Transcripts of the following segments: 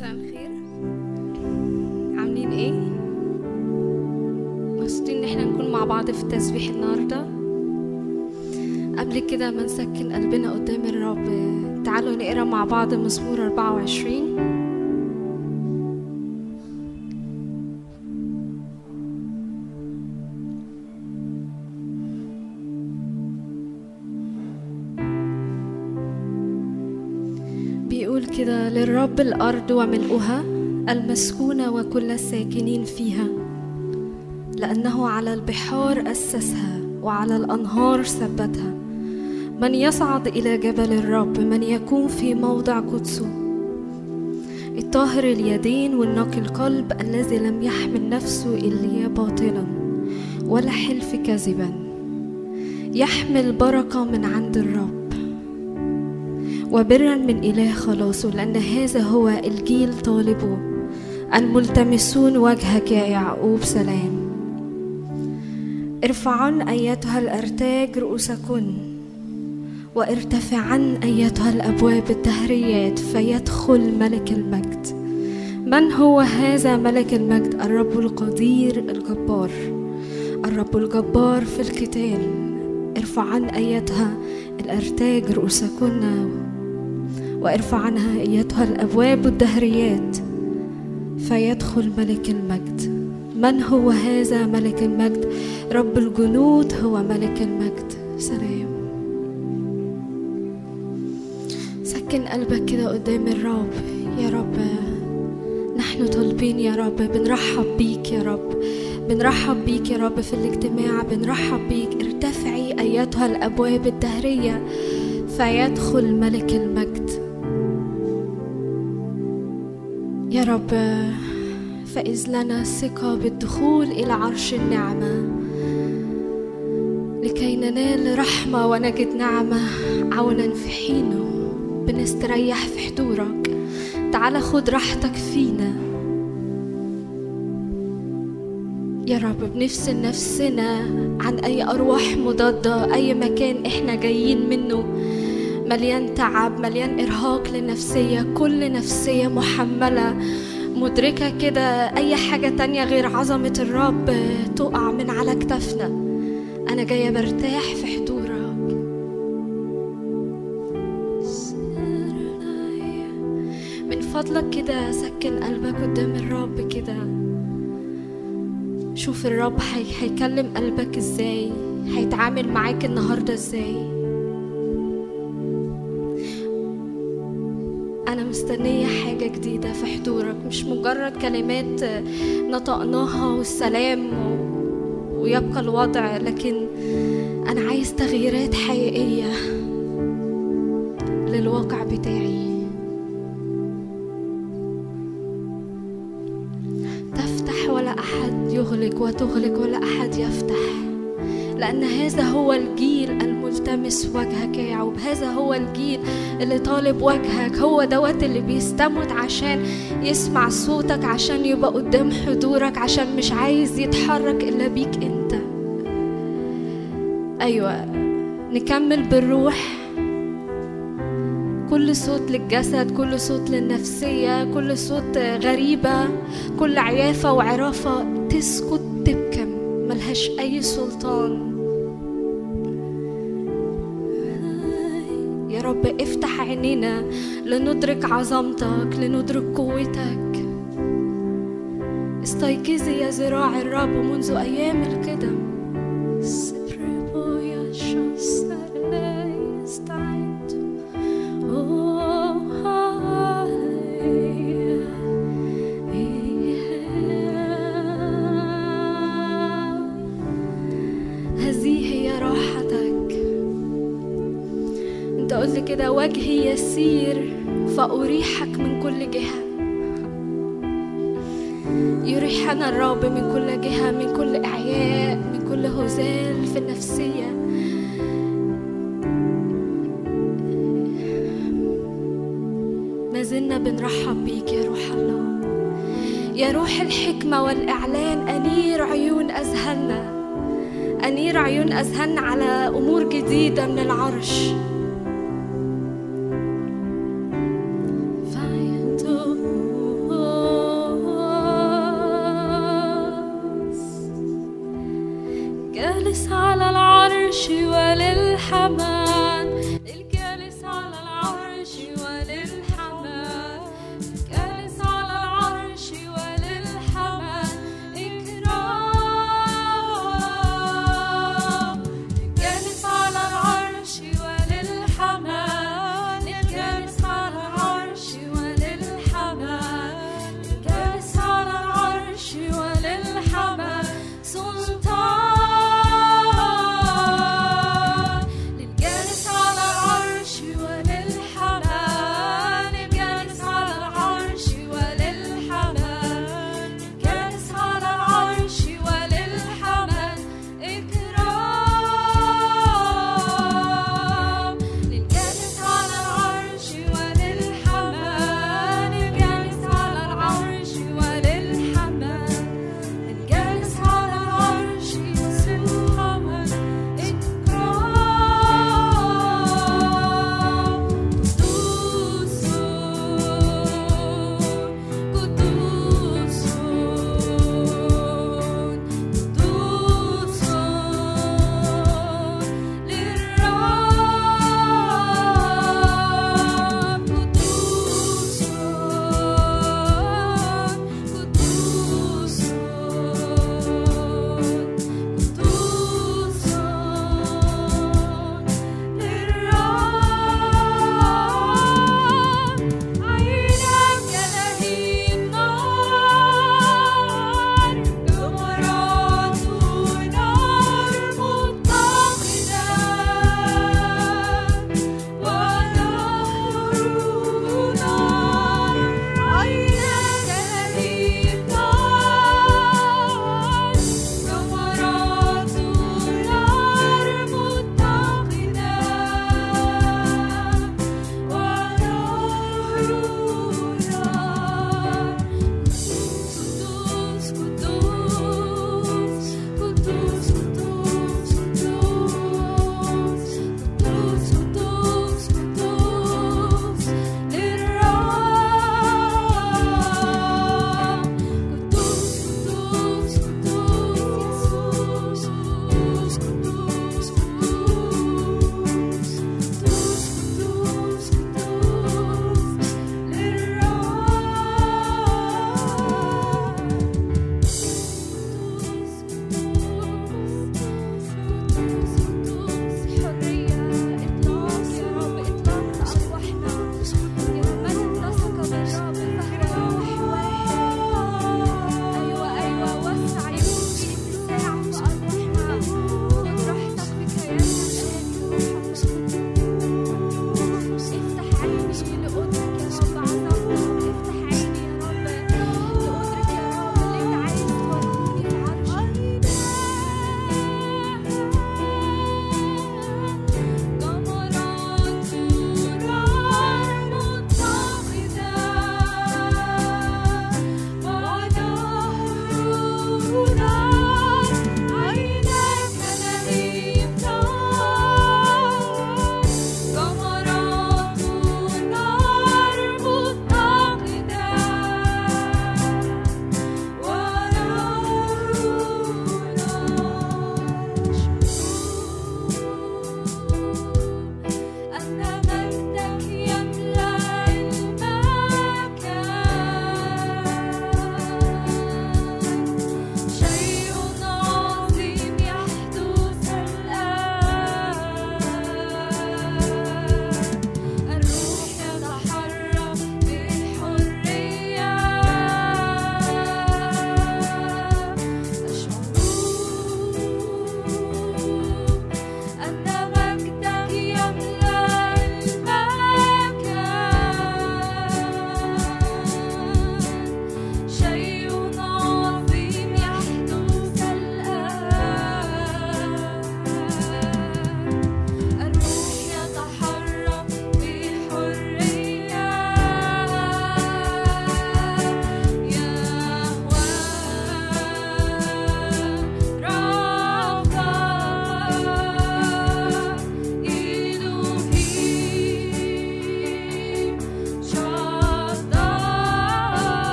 مساء الخير. عاملين إيه؟ مبسوطين إن إحنا نكون مع بعض في التسبيح النهارده. قبل كده ما نسكن قلبنا قدام الرب. تعالوا نقرأ مع بعض مزمور 24 الأرض وملؤها المسكونة وكل الساكنين فيها لأنه على البحار أسسها وعلى الأنهار ثبتها. من يصعد إلى جبل الرب من يكون في موضع قدسه. الطاهر اليدين والنقي القلب الذي لم يحمل نفسه إلا باطلا ولا حلف كذبا يحمل بركة من عند الرب. وبرا من إله خلاصه لأن هذا هو الجيل طالبه الملتمسون وجهك يا يعقوب سلام. ارفعن أيتها الأرتاج رؤوسكن وارتفعن أيتها الأبواب الدهريات فيدخل ملك المجد. من هو هذا ملك المجد؟ الرب القدير الجبار. الرب الجبار في القتال. ارفعن أيتها الأرتاج رؤوسكن. وارفع عنها أيتها الأبواب الدهريات فيدخل ملك المجد. من هو هذا ملك المجد؟ رب الجنود هو ملك المجد. سلام. سكن قلبك كده قدام الرب. يا رب نحن طالبين يا رب. بنرحب بيك يا رب. بنرحب بيك يا رب في الاجتماع. بنرحب بيك. ارتفعي أيتها الأبواب الدهرية. فيدخل ملك المجد. يا رب فإذ لنا ثقة بالدخول إلى عرش النعمة لكي ننال رحمة ونجد نعمة عونا في حينه. بنستريح في حضورك. تعال خد راحتك فينا. يا رب بنفصل نفسنا عن أي أرواح مضادة أي مكان إحنا جايين منه. مليان تعب مليان إرهاق للنفسية كل نفسية محملة مدركة كده أي حاجة تانية غير عظمة الرب تقع من على كتافنا أنا جاية برتاح في حضورك. من فضلك كده سكن قلبك قدام الرب كده. شوف الرب هيكلم قلبك إزاي؟ هيتعامل معاك النهارده إزاي؟ أنا مستنية حاجة جديدة في حضورك مش مجرد كلمات نطقناها والسلام ويبقى الوضع لكن أنا عايز تغييرات حقيقية للواقع بتاعي. تفتح ولا أحد يغلق وتغلق ولا أحد يفتح لأن هذا هو الجيل الملتمس وجهك يا يعقوب هذا هو الجيل اللي طالب وجهك. هو دوت اللي بيستمت عشان يسمع صوتك عشان يبقى قدام حضورك عشان مش عايز يتحرك إلا بيك أنت. أيوة نكمل بالروح. كل صوت للجسد كل صوت للنفسية كل صوت غريبة كل عيافة وعرافة تسكت تبكم ملهاش أي سلطان. رب افتح عينينا لندرك عظمتك لندرك قوتك. استيقظي يا ذراع الرب منذ أيام القدم.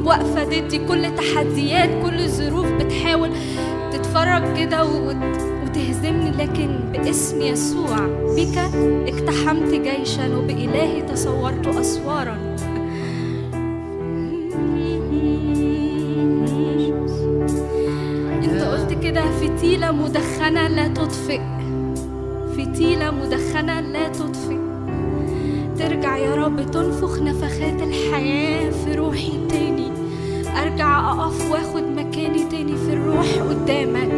قلوب واقفة ضدي. كل تحديات كل ظروف بتحاول تتفرج كده وتهزمني لكن باسم يسوع بك اقتحمت جيشا وبإلهي تصورت أسوارا. انت قلت كده فتيلة مدخنة لا تطفئ. فتيلة مدخنة لا تطفئ. ترجع يا رب تنفخ نفخات الحياة في روحي تاني. ارجع أقف واخد مكاني تاني في الروح قدامك.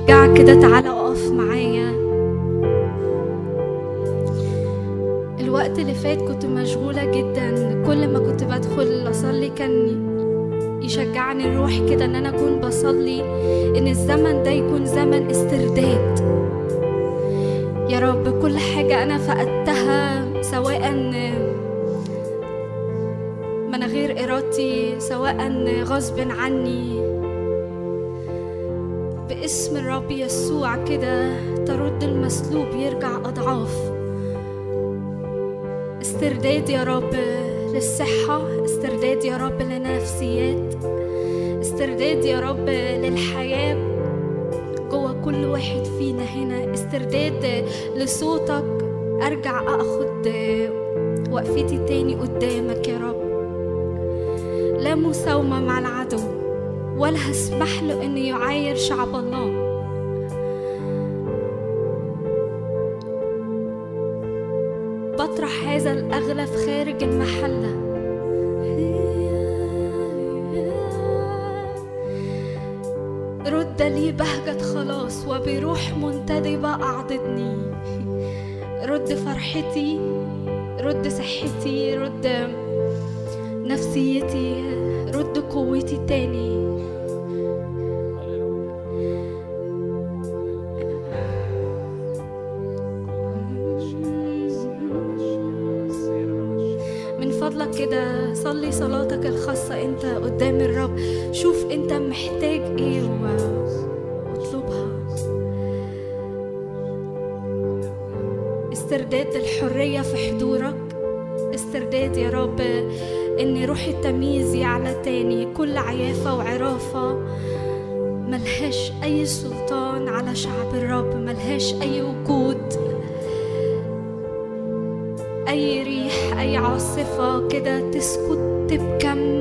أشجعك كده تعالى أقف معايا. الوقت اللي فات كنت مشغولة جدا. كل ما كنت بدخل أصلي كان يشجعني الروح كده إن أنا أكون بصلي إن الزمن ده يكون زمن استرداد. يا رب كل حاجة أنا فقدتها سواء من غير إرادتي سواء غصب عني المسلوب يرجع أضعاف. استرداد يا رب للصحة استرداد يا رب للنفسيات استرداد يا رب للحياة. جوه كل واحد فينا هنا استرداد لصوتك. أرجع أخد وقفتي تاني قدامك يا رب. لا مساومة مع العدو ولا هسمح له إنه يعاير شعب الله. في خارج المحلة. رد لي بهجة خلاص وبروح منتدبة أعضدني. رد فرحتي رد صحتي رد نفسيتي رد قوتي تاني. روح التمييز يعلى تاني. كل عيافة وعرافة ملهاش أي سلطان على شعب الرب ملهاش أي وجود أي ريح أي عاصفة كده تسكت تبكم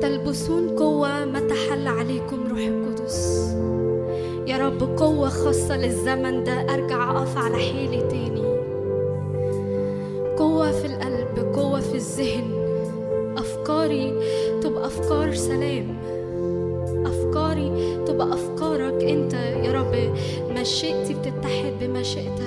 تلبسون قوة ما تحل عليكم. رب قوة خاصة للزمن ده أرجع أقف على حيلي تاني. قوة في القلب قوة في الذهن. أفكاري تبقى أفكار سلام. أفكاري تبقى أفكارك أنت. يا رب مشيئتي بتتحد بمشيئتك.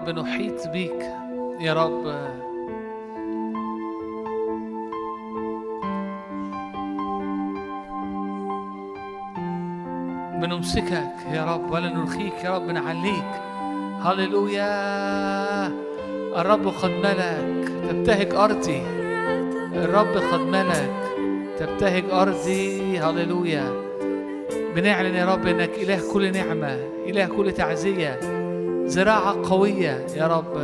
رب نحيط بيك. يا رب. بنمسكك يا رب ولا نرخيك يا رب نعليك. هللويا. الرب قد ملك تبتهج أرضي. الرب قد ملك تبتهج أرضي. هللويا. بنعلن يا رب إنك إله كل نعمة إله كل تعزية. زراعة قوية يا رب.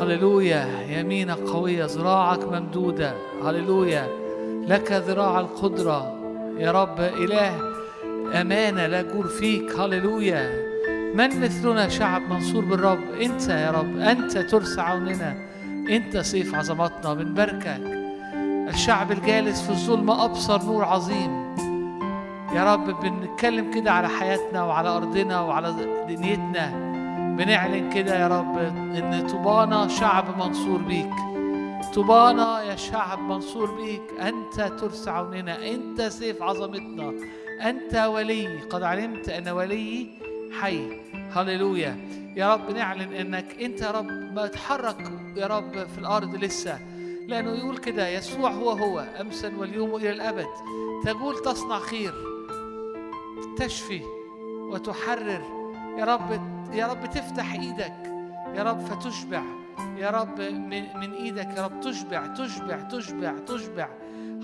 هللويا يمينك قوية ذراعك ممدودة. هللويا لك ذراع القدرة. يا رب إله أمانة لا جور فيك. هللويا. من مثلنا شعب منصور بالرب؟ أنت يا رب أنت ترسى عوننا أنت سيف عظمتنا بنباركك الشعب الجالس في الظلمة أبصر نور عظيم. يا رب بنتكلم كده على حياتنا وعلى أرضنا وعلى دنيتنا. بنعلن كده يا رب إن طوبانا شعب منصور بيك. طوبانا يا شعب منصور بيك. أنت ترسى عوننا. أنت سيف عظمتنا. أنت ولي. قد علمت أن ولي حي. هللويا. يا رب نعلن أنك أنت يا رب ما تحرك يا رب في الأرض لسه. لأنه يقول كده يسوع هو هو أمسا واليوم إلى الأبد. تقول تصنع خير. تشفي وتحرر. يا رب يا رب تفتح إيدك. يا رب فتشبع. يا رب من, من إيدك. يا رب تشبع تشبع تشبع تشبع.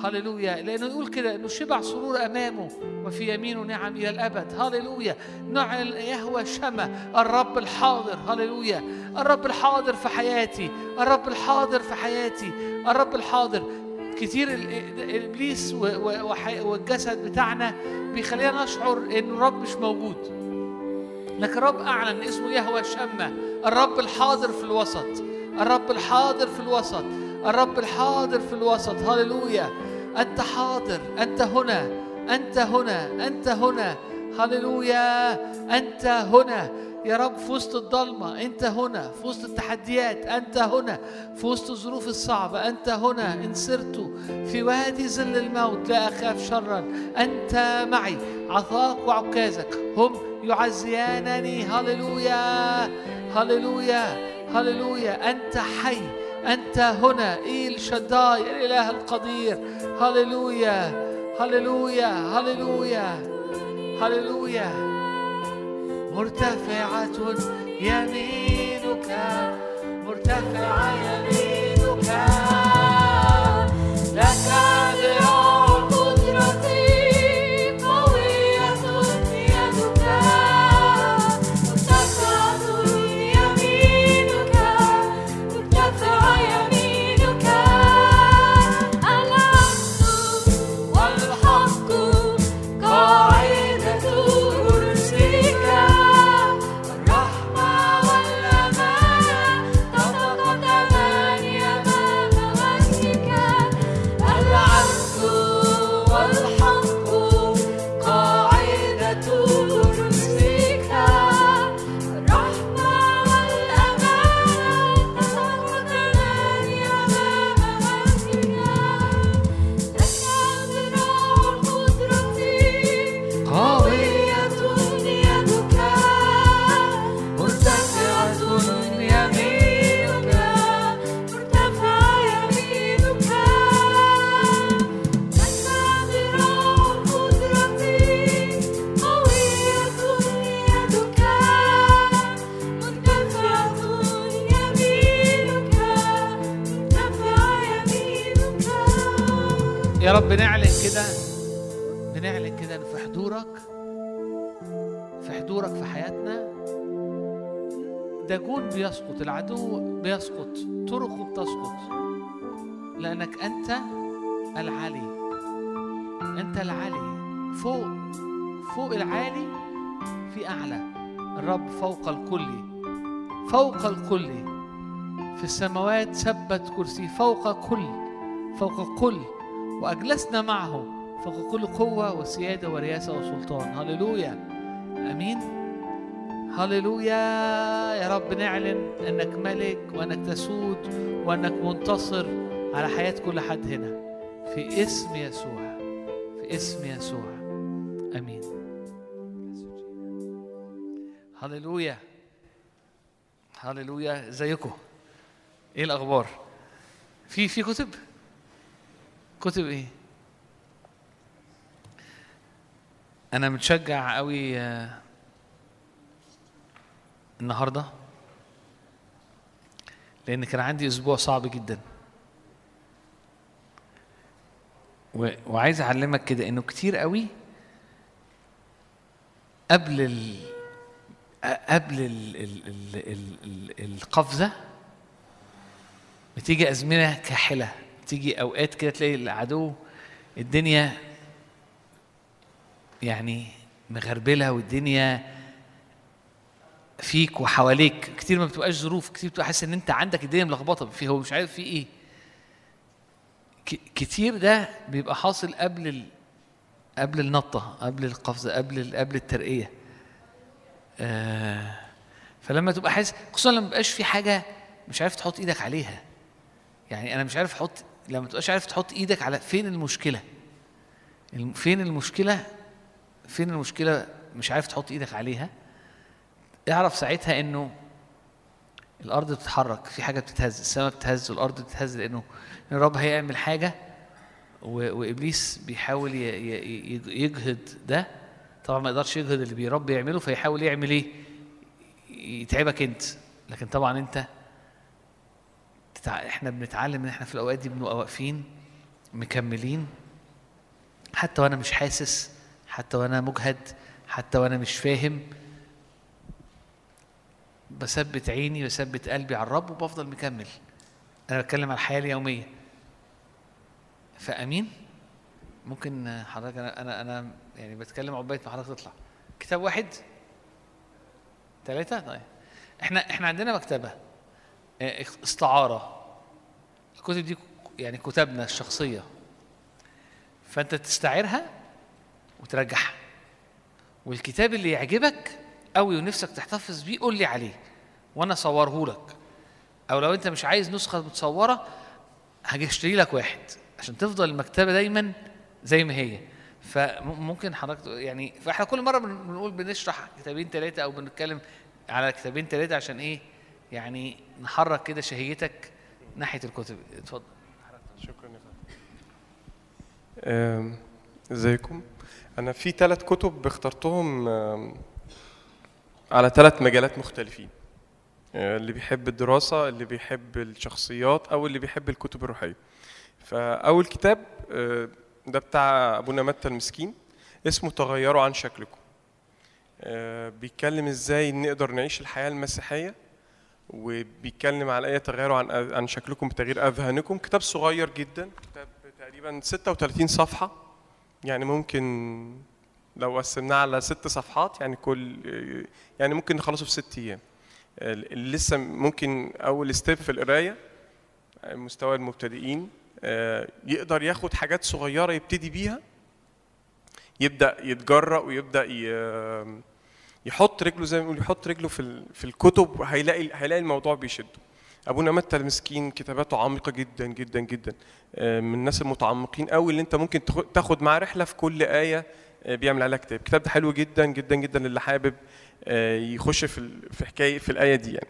هللويا. لأنه يقول كده انه شبع سرور أمامه وفي يمينه نعم إلى الأبد. هللويا. نعلن يهوى شمع. الرب الحاضر. هللويا. الرب الحاضر في حياتي. الرب الحاضر في حياتي. الرب الحاضر. كتير ابليس والجسد بتاعنا بيخلينا نشعر إن الرب مش موجود. لكن الرب أعلن اسمه يهوى شمة الرب الحاضر في الوسط الرب الحاضر في الوسط الرب الحاضر في الوسط. هللويا. أنت حاضر أنت هنا أنت هنا أنت هنا. هللويا. أنت هنا. يا رب في وسط الضلمة أنت هنا. في وسط التحديات أنت هنا. في وسط الظروف الصعبة أنت هنا. إن سرت في وادي ظل الموت لا أخاف شرا. أنت معي. عطاك وعكازك. هم يعزيانني. هللويا. هللويا. هللويا. أنت حي. أنت هنا. إيل شداي الإله القدير. هللويا. هللويا. هللويا. هللويا. مرتفعة يمينك مرتفعة يمينك. لك رب نعلن كده بنعلن كده في حضورك في حضورك في حياتنا داجون بيسقط العدو بيسقط طرقه بتسقط لأنك أنت العلي أنت العلي فوق فوق العالي في أعلى الرب فوق الكل فوق الكل في السماوات ثبت كرسي فوق كل فوق كل وأجلسنا معه فوق كل قوة وسيادة ورياسه وسلطان. هللويا. آمين. هللويا. يا رب نعلن أنك ملك وأنك تسود وأنك منتصر على حياة كل حد هنا. في اسم يسوع. في اسم يسوع. آمين. هللويا. هللويا. إزيكم؟ إيه الأخبار؟ في في كتب؟ كتب إيه؟ أنا متشجع قوي آه، النهارده لأن كان عندي أسبوع صعب جدا. وعايز أعلمك كده إنه كتير قوي قبل ال قبل ال ال ال ال ال القفزة بتيجي أزمنة كاحلة. بتيجي أوقات كده تلاقي العدو الدنيا يعني مغربلة والدنيا فيك وحواليك. كتير ما بتبقاش ظروف كتير بتبقى حاسس إن أنت عندك الدنيا ملخبطة. فيه هو مش عارف فيه إيه. كتير ده بيبقى حاصل قبل ال... قبل النطة قبل القفزة قبل ال... قبل الترقية. آه فلما تبقى حاسس خصوصا لما مبقاش في حاجة مش عارف تحط إيدك عليها. يعني أنا مش عارف أحط لما تبقاش عارف تحط إيدك على فين المشكلة. الم- فين المشكلة؟ فين المشكلة مش عارف تحط إيدك عليها؟ اعرف ساعتها انه الأرض بتتحرك في حاجة بتتهز السماء بتتهز والأرض بتتهز لأنه الرب هيعمل حاجة وإبليس بيحاول يجهد ده. طبعا ما يقدرش يجهد اللي بيرب يعمله فيحاول يعمل إيه؟ يتعبك انت. لكن طبعا انت. إحنا بنتعلم إن إحنا في الأوقات دي بنبقى واقفين مكملين حتى وأنا مش حاسس حتى وأنا مجهد حتى وأنا مش فاهم. بثبت عيني بثبت قلبي على الرب وبفضل مكمل. أنا بتكلم على الحياة اليومية. فأمين؟ ممكن حضرتك أنا أنا أنا يعني بتكلم عقبال ما حضرتك تطلع. كتاب واحد؟ ثلاثة طيب. إحنا إحنا عندنا مكتبة. آه، استعارة. الكتب دي يعني كتبنا الشخصية. فأنت تستعيرها وترجعها. والكتاب اللي يعجبك قوي ونفسك تحتفظ بيه قول لي عليه وأنا اصوره لك. أو لو أنت مش عايز نسخة متصورة هاجي أشتري لك واحد عشان تفضل المكتبة دايما زي ما هي. فممكن حضرتك يعني فإحنا كل مرة بن- بنقول بنشرح كتابين ثلاثة أو بنتكلم على كتابين ثلاثة عشان إيه؟ يعني نحرك كده شهيتك ناحية الكتب. اتفضل. شكرا يا فندم. إزيكم؟ أنا في ثلاث كتب اخترتهم على ثلاث مجالات مختلفين. آه، اللي بيحب الدراسة اللي بيحب الشخصيات أو اللي بيحب الكتب الروحية. فأول كتاب آه، ده بتاع أبونا متى المسكين اسمه تغيروا عن شكلكم. آه، بيتكلم إزاي نقدر نعيش الحياة المسيحية وبيتكلم على إيه تغيروا عن عن شكلكم بتغيير أذهانكم. كتاب صغير جدا كتاب تقريبا 36 صفحة. يعني ممكن لو قسمناه على ست صفحات يعني كل يعني ممكن نخلصه في ست أيام. لسه ممكن أول ستيب في القراية مستوى المبتدئين آه، يقدر ياخد حاجات صغيرة يبتدي بيها يبدأ يتجرأ ويبدأ ي- يحط رجله زي ما بنقول يحط رجله في في الكتب هيلاقي هيلاقي الموضوع بيشده. ابونا متى المسكين كتاباته عميقة جدا جدا جدا. آه، من الناس المتعمقين قوي اللي أنت ممكن تاخ- تاخد معاه رحلة في كل آية آه، بيعمل عليها كتاب. الكتاب ده حلو جدا جدا جدا للي حابب آه، يخش في في حكاية في الآية دي يعني.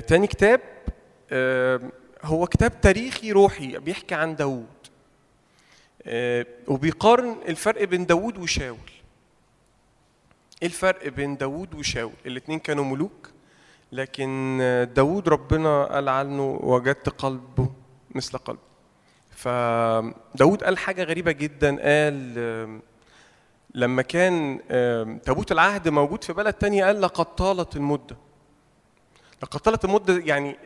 تاني كتاب هو كتاب تاريخي روحي بيحكي عن داوود. وبيقارن الفرق بين داوود وشاول. إيه الفرق بين داوود وشاول؟ الاتنين كانوا ملوك لكن داوود ربنا قال عنه وجدت قلبه مثل قلبه فداود قال حاجة غريبة جدا. قال لما كان تابوت العهد موجود في بلد تانية قال لقد طالت المدة. لقد طالت المدة يعني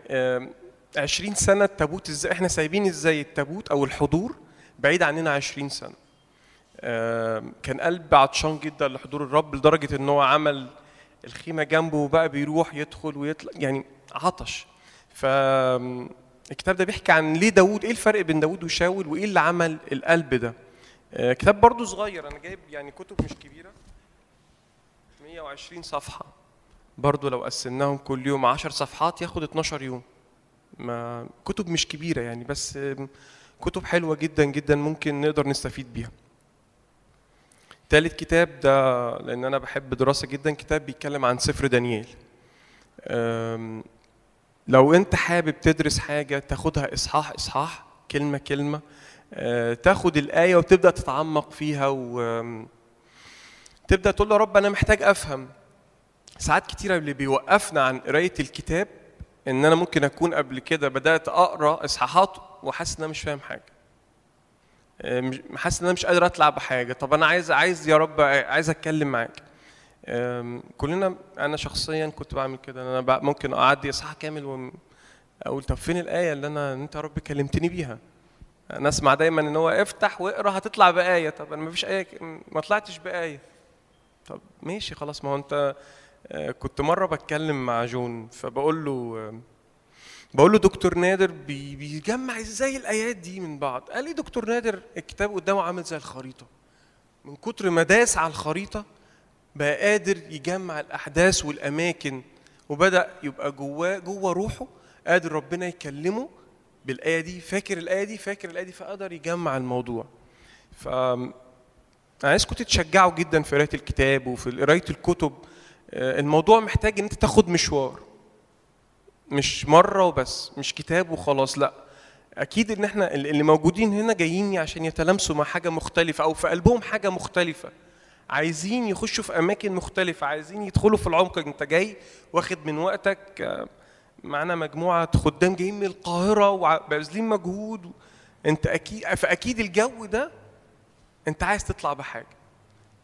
عشرين سنة التابوت إزاي إحنا سايبين إزاي التابوت أو الحضور بعيد عننا عشرين سنة. كان قلب عطشان جدا لحضور الرب لدرجة إن هو عمل الخيمة جنبه وبقى بيروح يدخل ويطلع يعني عطش. فالكتاب ده بيحكي عن ليه داوود إيه الفرق بين داوود وشاول وإيه اللي عمل القلب ده؟ آه، كتاب برضو صغير أنا جايب يعني كتب مش كبيرة. 120 صفحة. برضو لو قسمناهم كل يوم 10 صفحات ياخد 12 يوم. ما كتب مش كبيرة يعني بس كتب حلوة جدا جدا ممكن نقدر نستفيد بيها. تالت كتاب ده لأن أنا بحب دراسة جدا كتاب بيتكلم عن سفر دانيال لو أنت حابب تدرس حاجة تاخدها إصحاح إصحاح كلمة كلمة. أه، تاخد الآية وتبدأ تتعمق فيها وتبدأ تقول يا رب أنا محتاج أفهم. ساعات كتيرة اللي بيوقفنا عن قراية الكتاب إن أنا ممكن أكون قبل كده بدأت أقرأ إصحاحات وحاسس إن أنا مش فاهم حاجة. حاسس إن أنا مش قادر أطلع بحاجة. طب أنا عايز عايز يا رب عايز أتكلم معاك. كلنا أنا شخصيا كنت بعمل كده. أنا ممكن أعدي إصحاح كامل واقول طب فين الآية اللي أنا أنت يا رب كلمتني بيها؟ أنا أسمع دايما إن هو افتح واقرأ هتطلع بآية. طب أنا ما فيش آية ما طلعتش بآية. طب ماشي خلاص. ما هو أنت آه، كنت مرة بتكلم مع جون فبقول له آه، بقول له دكتور نادر بي- بيجمع إزاي الآيات دي من بعض؟ قال لي دكتور نادر الكتاب قدامه عامل زي الخريطة. من كتر ما داس على الخريطة بقى قادر يجمع الأحداث والأماكن وبدأ يبقى جواه جوه روحه قادر ربنا يكلمه بالآية دي. فاكر الآية دي؟ فاكر الآية دي؟ فقدر يجمع الموضوع. ف عايزكم تتشجعوا جدا في قرايه الكتاب وفي قرايه الكتب. آه، الموضوع محتاج إن أنت تاخد مشوار. مش مرة وبس مش كتاب وخلاص لأ. أكيد إن إحنا اللي موجودين هنا جايين عشان يتلامسوا مع حاجة مختلفة أو في قلبهم حاجة مختلفة. عايزين يخشوا في أماكن مختلفة عايزين يدخلوا في العمق. أنت جاي واخد من وقتك معانا مجموعة خدام جايين من القاهرة وباذلين مجهود. أنت أكيد فأكيد الجو ده أنت عايز تطلع بحاجة.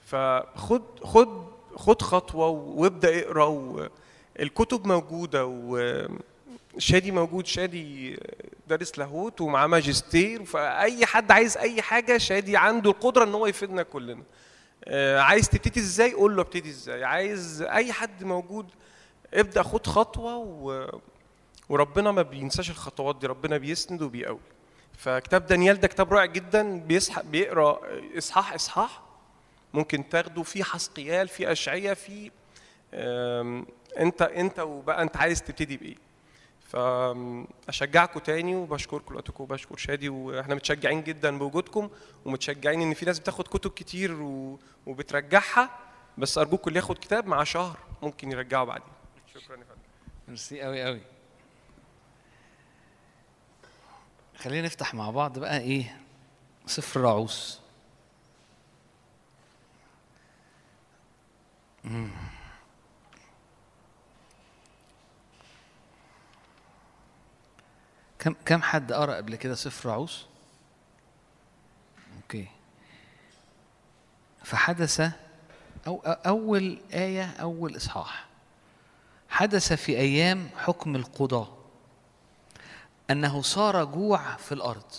فخد خد خد خطوة وابدأ اقرأ الكتب موجودة وشادي موجود شادي دارس لاهوت ومعاه ماجستير فأي حد عايز أي حاجة شادي عنده القدرة إن هو يفيدنا كلنا. آه، عايز تبتدي إزاي؟ قول له ابتدي إزاي. عايز أي حد موجود ابدأ خد خطوة و... وربنا ما بينساش الخطوات دي ربنا بيسند وبيقوي. فكتاب دانيال ده كتاب رائع جدا بيسح... بيقرأ إصحاح إصحاح. ممكن تاخده في حسقيال في اشعياء في انت انت وبقى انت عايز تبتدي بإيه. فأشجعكم تاني وبشكركم لوقتكم وبشكر شادي وإحنا متشجعين جدا بوجودكم ومتشجعين إن في ناس بتاخد كتب كتير. وبترجعها بس أرجوكم اللي ياخد كتاب مع شهر ممكن يرجعه بعدين. شكرا يا فندم. ميرسي قوي قوي خلينا نفتح مع بعض بقى إيه سفر رعوس كم كم حد قرأ قبل كده سفر رعوس؟ أوكي. فحدث أو أول آية أول إصحاح. حدث في أيام حكم القضاة أنه صار جوع في الأرض.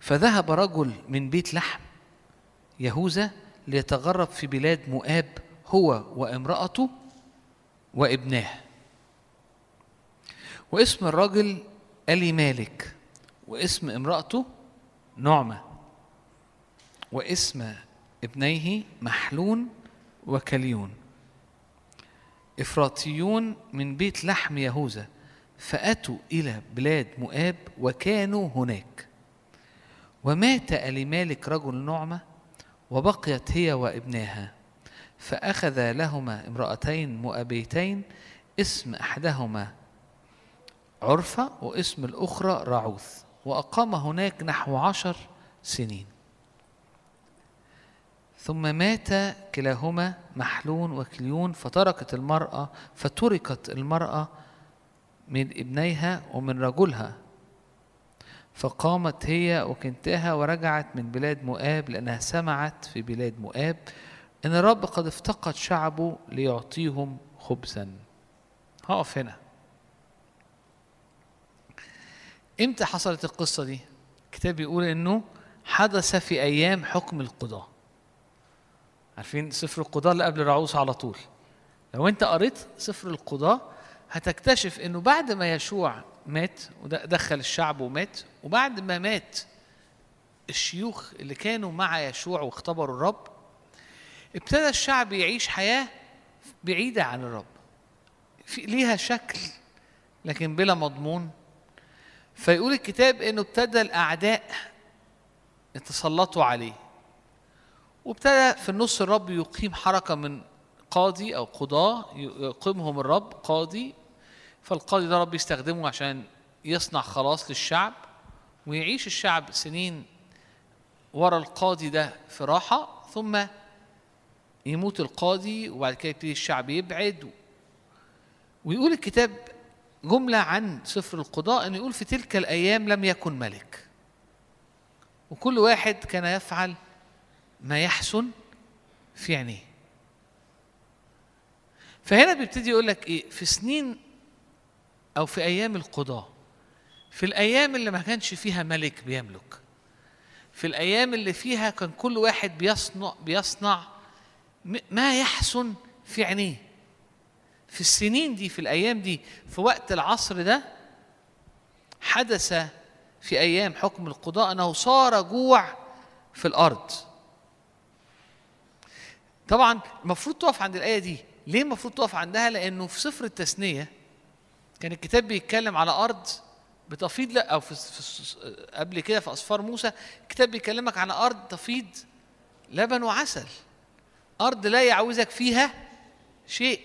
فذهب رجل من بيت لحم يهوذا ليتغرب في بلاد مؤاب هو وامرأته وابناه. واسم الرجل ألي مالك. واسم امرأته نعمة. واسم ابنيه محلون وكليون. إفراطيون من بيت لحم يهوذا. فأتوا إلى بلاد مؤاب وكانوا هناك. ومات أليمالك رجل نعمة وبقيت هي وابناها. فأخذ لهما امرأتين مؤبيتين اسم أحدهما عرفة واسم الأخرى رعوث وأقام هناك نحو عشر سنين. ثم مات كلاهما محلون وكليون فتركت المرأة فتركت المرأة من ابنيها ومن رجلها. فقامت هي وكنتها ورجعت من بلاد مؤاب لأنها سمعت في بلاد مؤاب إن الرب قد افتقد شعبه ليعطيهم خبزا. هقف هنا. إمتى حصلت القصة دي؟ الكتاب بيقول إنه حدث في أيام حكم القضاة عارفين سفر القضاة اللي قبل رعوس على طول. لو أنت قريت سفر القضاة هتكتشف إنه بعد ما يشوع مات ودخل الشعب ومات وبعد ما مات الشيوخ اللي كانوا مع يشوع واختبروا الرب ابتدى الشعب يعيش حياة بعيدة عن الرب. ليها شكل لكن بلا مضمون فيقول الكتاب إنه ابتدى الأعداء يتسلطوا عليه. وابتدى في النص الرب يقيم حركة من قاضي أو قضاة يقيمهم الرب قاضي. فالقاضي ده رب يستخدمه عشان يصنع خلاص للشعب ويعيش الشعب سنين ورا القاضي ده في راحة ثم يموت القاضي وبعد كده يبتدي الشعب يبعد. ويقول الكتاب جملة عن سفر القضاء أنه يقول في تلك الأيام لم يكن ملك. وكل واحد كان يفعل ما يحسن في عينيه. فهنا بيبتدي يقول لك إيه؟ في سنين أو في أيام القضاء في الأيام اللي ما كانش فيها ملك بيملك في الأيام اللي فيها كان كل واحد بيصنع بيصنع ما يحسن في عينيه. في السنين دي في الأيام دي في وقت العصر ده حدث في أيام حكم القضاء أنه صار جوع في الأرض. طبعا المفروض تقف عند الآية دي. ليه المفروض تقف عندها؟ لأنه في سفر التثنية كان الكتاب بيتكلم على أرض بتفيض لا أو في, في قبل كده في أسفار موسى الكتاب بيكلمك على أرض تفيض لبن وعسل. أرض لا يعوزك فيها شيء.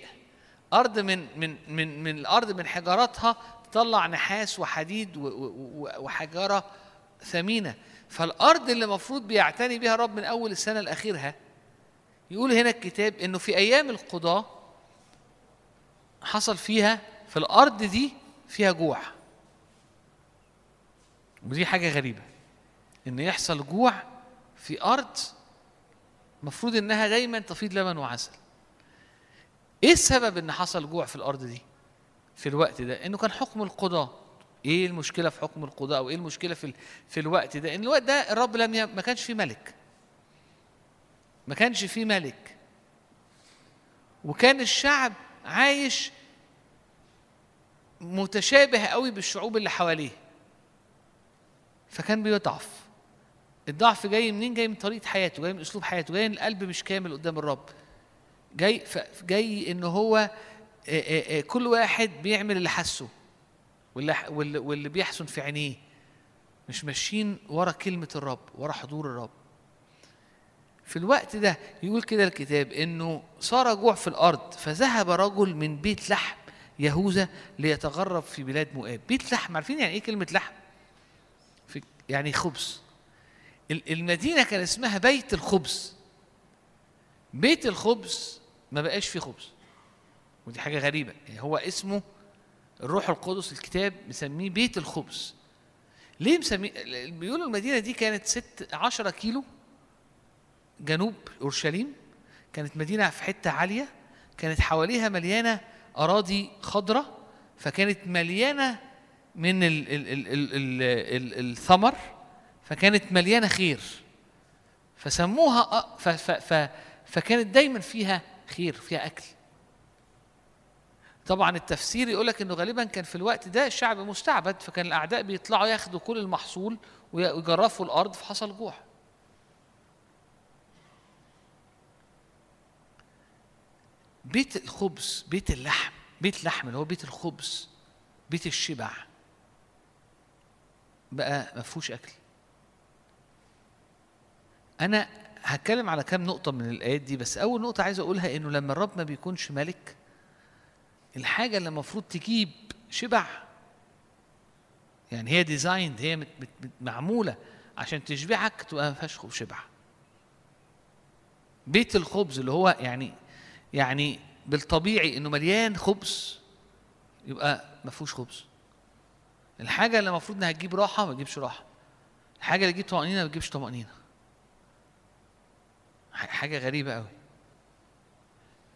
أرض من من من من الأرض من حجاراتها تطلع نحاس وحديد و- و- و- وحجارة ثمينة. فالأرض اللي المفروض بيعتني بها الرب من أول السنة لاخرها يقول هنا الكتاب إنه في أيام القضاء حصل فيها في الأرض دي فيها جوع. ودي حاجة غريبة. إن يحصل جوع في أرض مفروض إنها دايما تفيض لبن وعسل. إيه السبب إن حصل جوع في الأرض دي؟ في الوقت ده إنه كان حكم القضاء إيه المشكلة في حكم القضاء أو إيه المشكلة في في الوقت ده؟ إن الوقت ده الرب لم ي... ما كانش فيه ملك. ما كانش فيه ملك. وكان الشعب عايش متشابه قوي بالشعوب اللي حواليه. فكان بيضعف. الضعف جاي منين؟ جاي من طريقة حياته جاي من أسلوب حياته جاي من القلب مش كامل قدام الرب. جاي جاي إن هو كل واحد بيعمل اللي حسه واللي واللي بيحسن في عينيه. مش ماشيين ورا كلمة الرب ورا حضور الرب. في الوقت ده يقول كده الكتاب إنه صار جوع في الأرض فذهب رجل من بيت لحم يهوذا ليتغرب في بلاد مؤاب. بيت لحم عارفين يعني إيه كلمة لحم؟ في يعني خبز. ال- المدينة كان اسمها بيت الخبز. بيت الخبز ما بقاش فيه خبز. ودي حاجة غريبة. يعني هو اسمه الروح القدس الكتاب مسميه بيت الخبز. ليه مسميه بيقولوا المدينة دي كانت ست عشرة كيلو جنوب أورشليم. كانت مدينة في حتة عالية. كانت حواليها مليانة أراضي خضراء فكانت مليانة من ال ال ال ال ال ال الثمر. فكانت مليانة خير. فسموها ف ف فكانت دايما فيها خير فيها أكل. طبعا التفسير يقول لك إنه غالبا كان في الوقت ده الشعب مستعبد فكان الأعداء بيطلعوا ياخدوا كل المحصول ويجرفوا الأرض فحصل جوع. بيت الخبز بيت اللحم بيت لحم اللي هو بيت الخبز بيت الشبع بقى ما فيهوش أكل. أنا هتكلم على كام نقطة من الآيات دي بس أول نقطة عايز أقولها إنه لما الرب ما بيكونش ملك الحاجة اللي المفروض تجيب شبع. يعني هي ديزايند هي معمولة عشان تشبعك تبقى ما فيهاش شبع. بيت الخبز اللي هو يعني يعني بالطبيعي إنه مليان خبز يبقى ما فيهوش خبز. الحاجة اللي المفروض إنها تجيب راحة ما تجيبش راحة. الحاجة اللي تجيب طمأنينة ما تجيبش طمأنينة. ح- حاجة غريبة قوي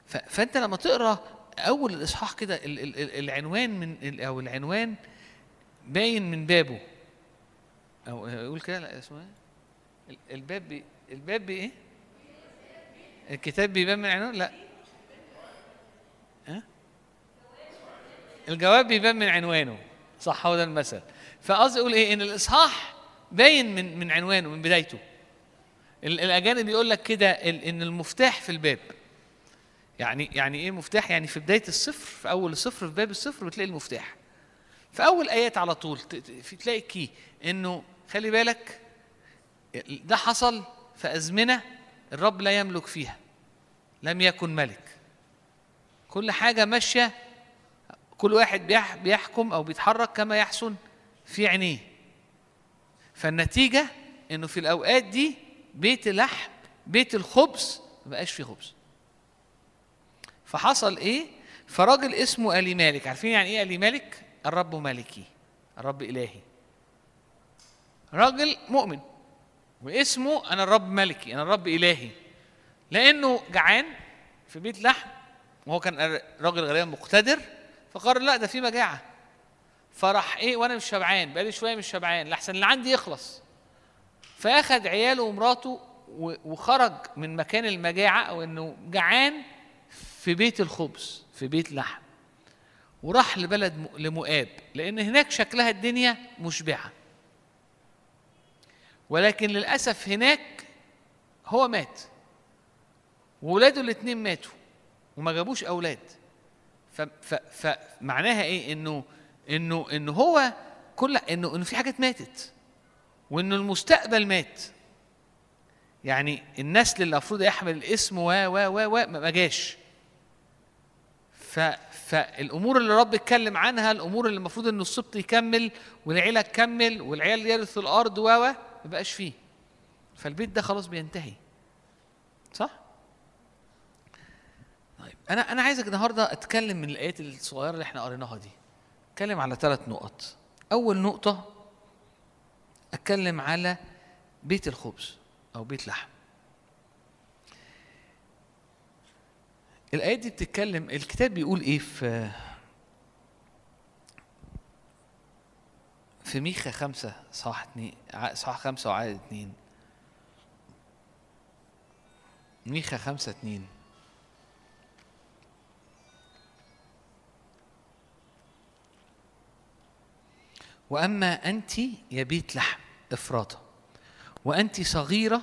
فأنت لما تقرأ أول الإصحاح كده ال- ال- ال- العنوان من أو العنوان باين من بابه. أو يقول كده لا اسمه إيه؟ ال- الباب بي الباب بايه الكتاب بيبان من عنوان لا؟ الجواب بيبان من عنوانه. صح هو ده المثل. فقصدي أقول إيه؟ إن الإصحاح باين من من عنوانه من بدايته. الأجانب يقول لك كده إن المفتاح في الباب. يعني يعني إيه مفتاح؟ يعني في بداية الصفر في أول الصفر في باب الصفر بتلاقي المفتاح. في أول آيات على طول تلاقي كي إنه خلي بالك ده حصل في أزمنة الرب لا يملك فيها لم يكن ملك. كل حاجة ماشية كل واحد بيح- بيحكم أو بيتحرك كما يحسن في عينيه. فالنتيجة إنه في الأوقات دي بيت اللحم بيت الخبز ما بقاش فيه خبز. فحصل إيه؟ فراجل اسمه ألي مالك. عارفين يعني إيه ألي مالك؟ الرب مالكي الرب إلهي. راجل مؤمن واسمه أنا الرب ملكي أنا الرب إلهي. لأنه جعان في بيت لحم وهو كان راجل غالبا مقتدر فقرر لا ده في مجاعة. فراح إيه وأنا مش شبعان بقالي شوية مش شبعان لحسن اللي عندي يخلص. فاخد عياله ومراته وخرج من مكان المجاعة أو إنه جعان في بيت الخبز في بيت لحم. وراح لبلد لمؤاب لأن هناك شكلها الدنيا مشبعة. ولكن للأسف هناك هو مات. وولاده الاثنين ماتوا وما جابوش أولاد. فمعناها إيه؟ انه انه إنه هو كل انه إنه في حاجات ماتت. وانه المستقبل مات. يعني النسل اللي المفروض يحمل الاسم و و و و ما جاش. ف فالامور اللي رب اتكلم عنها الأمور اللي المفروض إن السبط يكمل والعيلة تكمل والعيال يرثوا الأرض و و ما بقاش فيه. فالبيت ده خلاص بينتهي. صح؟ طيب أنا أنا عايزك النهارده أتكلم من الآيات الصغيرة اللي إحنا قريناها دي. أتكلم على ثلاث نقط. أول نقطة أتكلم على بيت الخبز أو بيت لحم. الايات دي بتتكلم الكتاب بيقول إيه في في ميخا خمسة صح اتنين صح خمسة وعدد اتنين. ميخا خمسة اتنين. وأما أنت يا بيت لحم إفراطة. وأنت صغيرة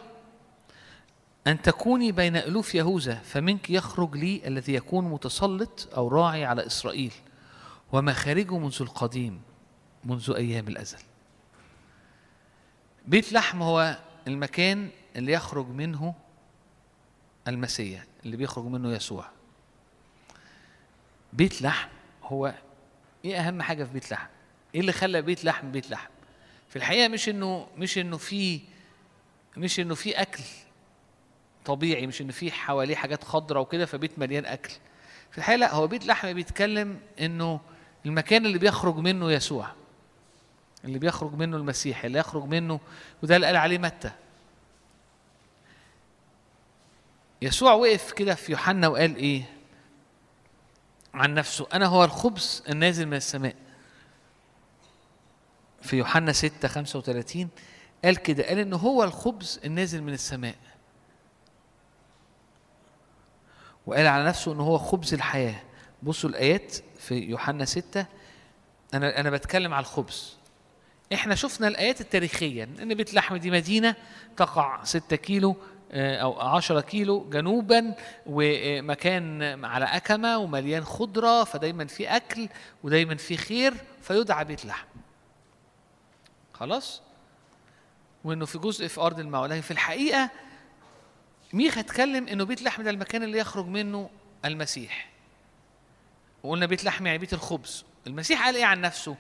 أن تكوني بين ألوف يهوذا فمنك يخرج لي الذي يكون متسلط أو راعي على إسرائيل. ومخارجه منذ القديم منذ أيام الأزل. بيت لحم هو المكان اللي يخرج منه المسيح اللي بيخرج منه يسوع. بيت لحم هو إيه أهم حاجة في بيت لحم؟ إيه اللي خلى بيت لحم بيت لحم؟ في الحقيقة مش إنه مش إنه في مش إنه في أكل طبيعي مش إنه في حواليه حاجات خضراء وكده فبيت مليان أكل. في الحقيقة لا هو بيت لحم بيتكلم إنه المكان اللي بيخرج منه يسوع. اللي بيخرج منه المسيح اللي يخرج منه وده اللي قال عليه متى. يسوع وقف كده في يوحنا وقال إيه؟ عن نفسه أنا هو الخبز النازل من السماء. في يوحنا 6 35 قال كده قال إن هو الخبز النازل من السماء. وقال على نفسه إن هو خبز الحياة. بصوا الآيات في يوحنا 6 أنا أنا بتكلم على الخبز. إحنا شفنا الآيات التاريخية إن بيت لحم دي مدينة تقع 6 كيلو آه، أو 10 كيلو جنوبا ومكان على أكمة ومليان خضرة فدايما في أكل ودايما في خير فيدعى بيت لحم. خلاص؟ وإنه في جزء في أرض المعولة لكن في الحقيقة ميخا اتكلم إنه بيت لحم ده المكان اللي يخرج منه المسيح. وقلنا بيت لحم يعني بيت الخبز. المسيح قال إيه عن نفسه؟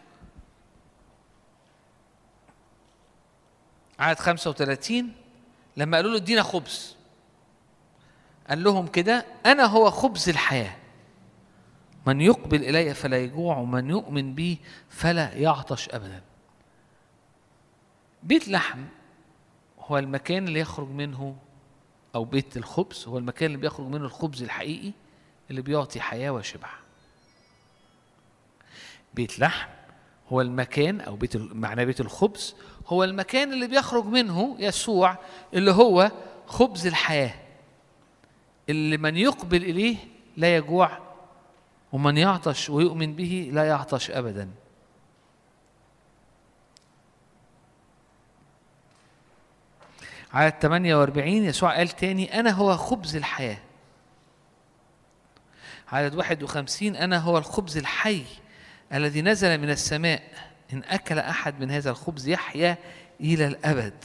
عدد 35 لما قالوا له ادينا خبز. قال لهم كده أنا هو خبز الحياة. من يقبل إلي فلا يجوع ومن يؤمن بي فلا يعطش ابدا. بيت لحم هو المكان اللي يخرج منه أو بيت الخبز هو المكان اللي بيخرج منه الخبز الحقيقي اللي بيعطي حياة وشبع. بيت لحم هو المكان أو بيت معناه بيت الخبز هو المكان اللي بيخرج منه يسوع اللي هو خبز الحياة. اللي من يقبل إليه لا يجوع ومن يعطش ويؤمن به لا يعطش ابدا. عدد 48 يسوع قال تاني أنا هو خبز الحياة. عدد 51 أنا هو الخبز الحي الذي نزل من السماء إن أكل أحد من هذا الخبز يحيا إلى الأبد.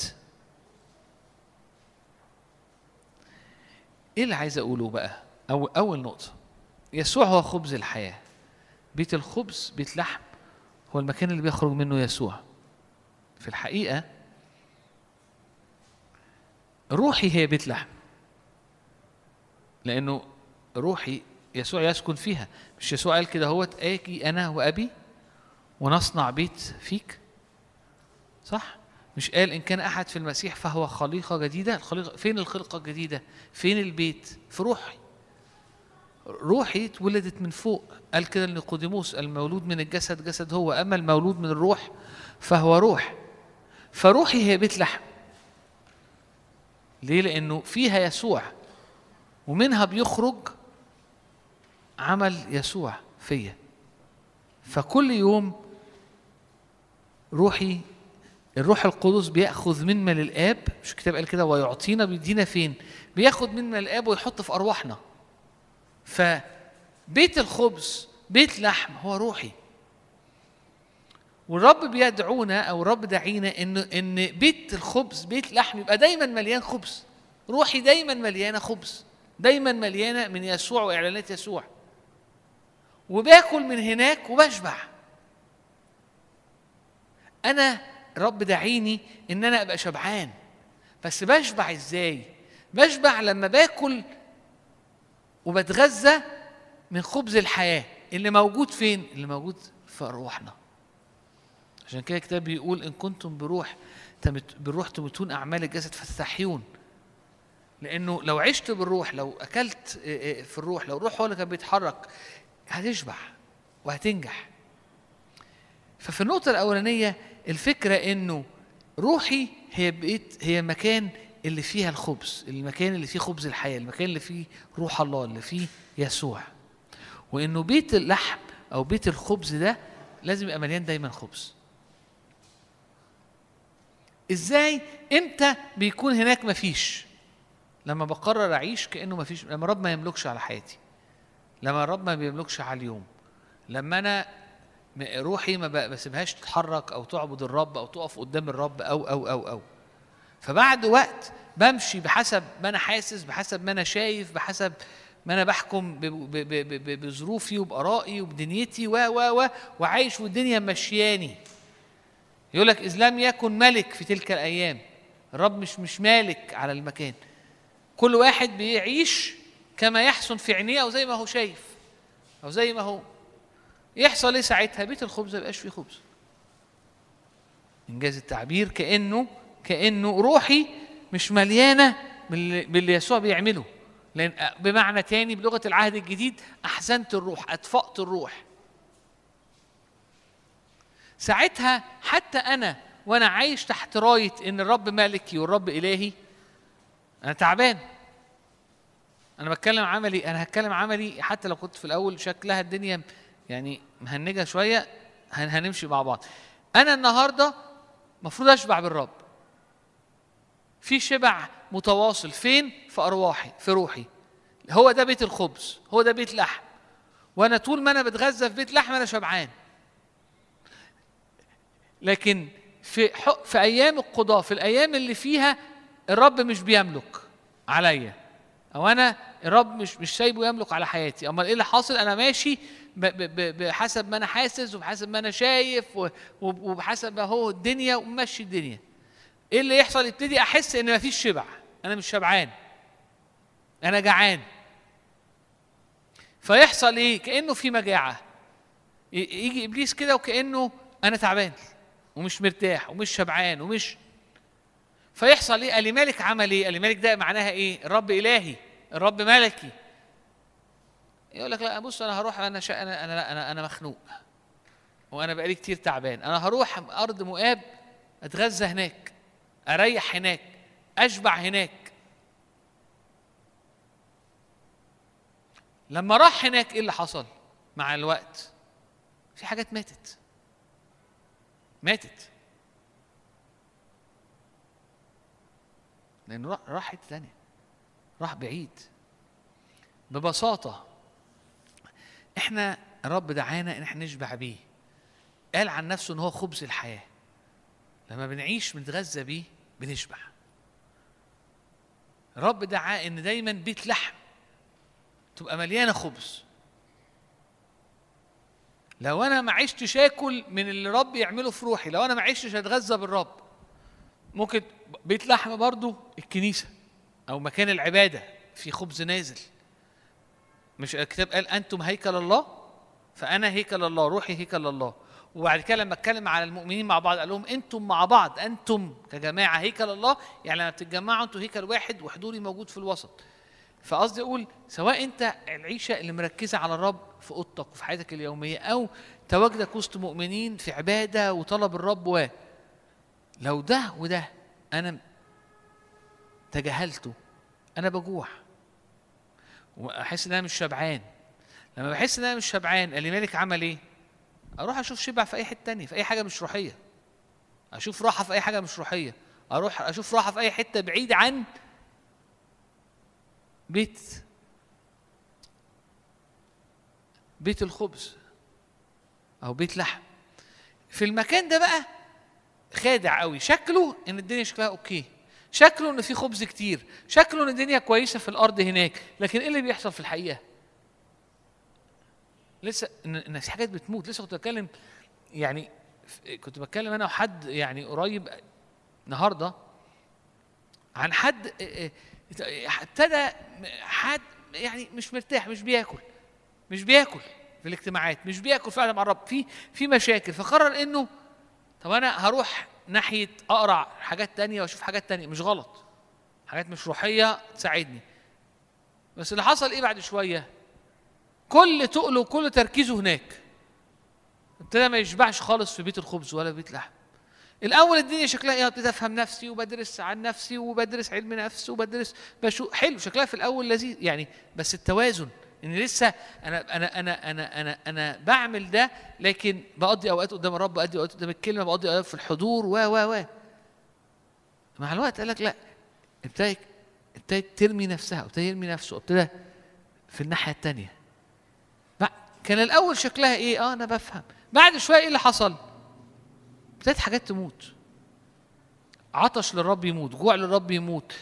إيه اللي عايز أقوله بقى؟ أو أول نقطة يسوع هو خبز الحياة. بيت الخبز بيت لحم هو المكان اللي بيخرج منه يسوع. في الحقيقة روحي هي بيت لحم. لأنه روحي يسوع يسكن فيها. مش يسوع قال كده هوت؟ آجي أنا وأبي ونصنع بيت فيك. صح؟ مش قال إن كان أحد في المسيح فهو خليقة جديدة. الخليقة فين الخلقة الجديدة؟ فين البيت؟ في روحي. روحي اتولدت من فوق. قال كده لنيقوديموس المولود من الجسد جسد هو. أما المولود من الروح فهو روح. فروحي هي بيت لحم. ليه؟ لأنه فيها يسوع ومنها بيخرج عمل يسوع فيا. فكل يوم روحي الروح القدس بيأخذ من مال الآب مش الكتاب قال كده ويعطينا بيدينا فين؟ بياخد من مال الآب ويحط في أرواحنا. فبيت الخبز بيت لحم هو روحي. والرب بيدعونا أو الرب دعينا ان إن بيت الخبز بيت لحم يبقى دايما مليان خبز. روحي دايما مليانة خبز. دايما مليانة من يسوع وإعلانات يسوع. وباكل من هناك وبشبع. أنا رب دعيني إن أنا أبقى شبعان. بس بشبع إزاي؟ بشبع لما باكل وبتغذى من خبز الحياة. اللي موجود فين؟ اللي موجود في أرواحنا. عشان كده الكتاب بيقول إن كنتم بروح تمت بالروح تموتون أعمال الجسد فتستحيون لأنه لو عشت بالروح لو أكلت في الروح لو الروح هو اللي كان بيتحرك هتشبع وهتنجح ففي النقطة الأولانية الفكرة إنه روحي هي بقيت هي المكان اللي فيها الخبز، المكان اللي فيه خبز الحياة، المكان اللي فيه روح الله، اللي فيه يسوع. وإنه بيت اللحم أو بيت الخبز ده لازم يبقى مليان دايما خبز. إزاي؟ إمتى بيكون هناك مفيش؟ لما بقرر أعيش كأنه مفيش، لما الرب ما يملكش على حياتي. لما الرب ما بيملكش على اليوم. لما أنا روحي ما بسيبهاش تتحرك أو تعبد الرب أو تقف قدام الرب أو أو أو أو فبعد وقت بمشي بحسب ما أنا حاسس بحسب ما أنا شايف بحسب ما أنا بحكم بظروفي وبآرائي وبدنيتي و و و وعايش والدنيا مشياني يقول لك إذ لم يكن ملك في تلك الأيام الرب مش مش مالك على المكان. كل واحد بيعيش كما يحسن في عينيه أو زي ما هو شايف أو زي ما هو. يحصل إيه ساعتها؟ بيت الخبز ما يبقاش فيه خبز. إنجاز التعبير كأنه كأنه روحي مش مليانة باللي يسوع بيعمله. لأن بمعنى تاني بلغة العهد الجديد احزنت الروح أطفأت الروح. ساعتها حتى أنا وأنا عايش تحت راية إن الرب مالكي والرب إلهي أنا تعبان. أنا بتكلم عملي أنا هتكلم عملي حتى لو كنت في الأول شكلها الدنيا يعني مهنجة شوية هنمشي مع بعض. أنا النهارده المفروض أشبع بالرب. في شبع متواصل. فين؟ في أرواحي في روحي. هو ده بيت الخبز هو ده بيت لحم. وأنا طول ما أنا بتغذى في بيت لحم أنا شبعان. لكن في في أيام القضاء في الأيام اللي فيها الرب مش بيملك عليا. أو أنا الرب مش مش سايبه يملك على حياتي. أمال إيه اللي حاصل؟ أنا ماشي بحسب ما أنا حاسس وبحسب ما أنا شايف وبحسب ما هو الدنيا ومشي الدنيا. إيه اللي يحصل؟ يبتدي أحس إن مفيش شبع. أنا مش شبعان. أنا جعان. فيحصل إيه؟ كأنه في مجاعة. يجي إبليس كده وكأنه أنا تعبان. ومش مرتاح ومش شبعان ومش فيحصل إيه؟ قال مالك عمل إيه؟ قال مالك ده معناها إيه؟ الرب إلهي الرب ملكي. يقول لك لا بص أنا هروح أنا شا... أنا أنا أنا أنا مخنوق. وأنا بقالي كتير تعبان. أنا هروح أرض مؤاب أتغذى هناك أريح هناك أشبع هناك. لما راح هناك إيه اللي حصل مع الوقت؟ في حاجات ماتت. ماتت. لأنه راح حتة ثانية راح بعيد. ببساطة إحنا الرب دعانا إن إحنا نشبع بيه. قال عن نفسه إن هو خبز الحياة. لما بنعيش بنتغذى بيه بنشبع. الرب دعا إن دايما بيت لحم تبقى مليانة خبز. لو أنا ما عشتش آكل من اللي رب يعمله في روحي لو أنا ما عشتش أتغذى بالرب ممكن بيت لحم برضو الكنيسة أو مكان العبادة في خبز نازل. مش الكتاب قال أنتم هيكل الله؟ فأنا هيكل الله روحي هيكل الله. وبعد كده لما أتكلم على المؤمنين مع بعض قال لهم أنتم مع بعض أنتم كجماعة هيكل الله؟ يعني لما بتتجمعوا أنتوا هيكل واحد وحضوري موجود في الوسط. فقصدي أقول سواء أنت العيشة اللي مركزة على الرب في أوضتك وفي حياتك اليومية أو تواجدك وسط مؤمنين في عبادة وطلب الرب و لو ده وده أنا تجاهلته أنا بجوع. وأحس إن أنا مش شبعان. لما بحس إن أنا مش شبعان اللي مالك عمل إيه؟ أروح أشوف شبع في أي حتة تانية في أي حاجة مش روحية. أشوف راحة في أي حاجة مش روحية. أروح أشوف راحة في أي حتة بعيد عن بيت بيت الخبز أو بيت لحم. في المكان ده بقى خادع قوي. شكله إن الدنيا شكلها أوكي. شكله إن في خبز كتير. شكله إن الدنيا كويسة في الأرض هناك. لكن إيه اللي بيحصل في الحقيقة؟ لسه إن في حاجات بتموت. لسه كنت بتكلم يعني كنت بتكلم أنا وحد يعني قريب النهارده عن حد ابتدى حد يعني مش مرتاح مش بياكل مش بياكل في الاجتماعات مش بياكل فعلا مع الرب. في في مشاكل فقرر إنه طب أنا هروح ناحية اقرا حاجات تانية وأشوف حاجات تانية. مش غلط. حاجات مش روحية تساعدني. بس اللي حصل إيه بعد شوية؟ كل تقله وكل تركيزه هناك. ابتدى ما يشبعش خالص في بيت الخبز ولا بيت لحم. الأول الدنيا شكلها إيه؟ أفهم نفسي وبدرس عن نفسي وبدرس علم نفس وبدرس بشو حلو شكلها في الأول لذيذ يعني بس التوازن إن لسه أنا أنا أنا أنا أنا أنا بعمل ده لكن بقضي أوقات قدام الرب بقضي أوقات قدام الكلمة بقضي أوقات في الحضور و و و. مع الوقت قال لك لا ابتدى ابتدى ترمي نفسها ابتدى يرمي نفسه ابتدى في الناحية الثانية كان الأول شكلها إيه؟ آه أنا بفهم. بعد شوية إيه اللي حصل؟ ابتدت حاجات تموت. عطش للرب يموت جوع للرب يموت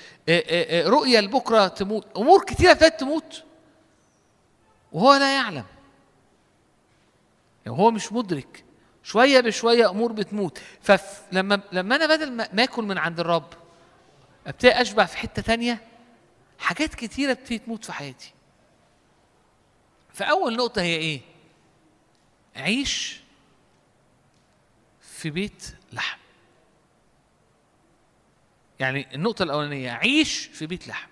رؤية لبكرة تموت أمور كتيرة ابتدت تموت. وهو لا يعلم. يعني هو مش مدرك. شوية بشوية أمور بتموت. فلما لما أنا بدل ما آكل من عند الرب أبتدي أشبع في حتة تانية حاجات كتيرة بتبتدي تموت في حياتي. فأول نقطة هي إيه؟ عيش. في بيت لحم. يعني النقطة الأولانية عيش في بيت لحم.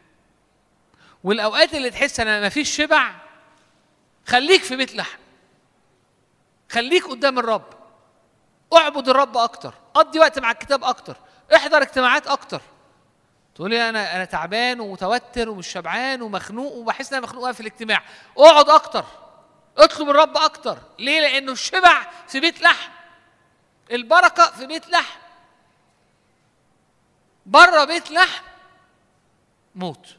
والأوقات اللي تحس أنا ما فيش شبع خليك في بيت لحم. خليك قدام الرب. اعبد الرب أكتر، قضي وقت مع الكتاب أكتر، احضر اجتماعات أكتر. تقولي أنا أنا تعبان ومتوتر ومش شبعان ومخنوق وبحس إن أنا مخنوق في الاجتماع اقعد أكتر اطلب الرب أكتر ليه لأنه الشبع في بيت لحم البركة في بيت لحم. بره بيت لحم موت.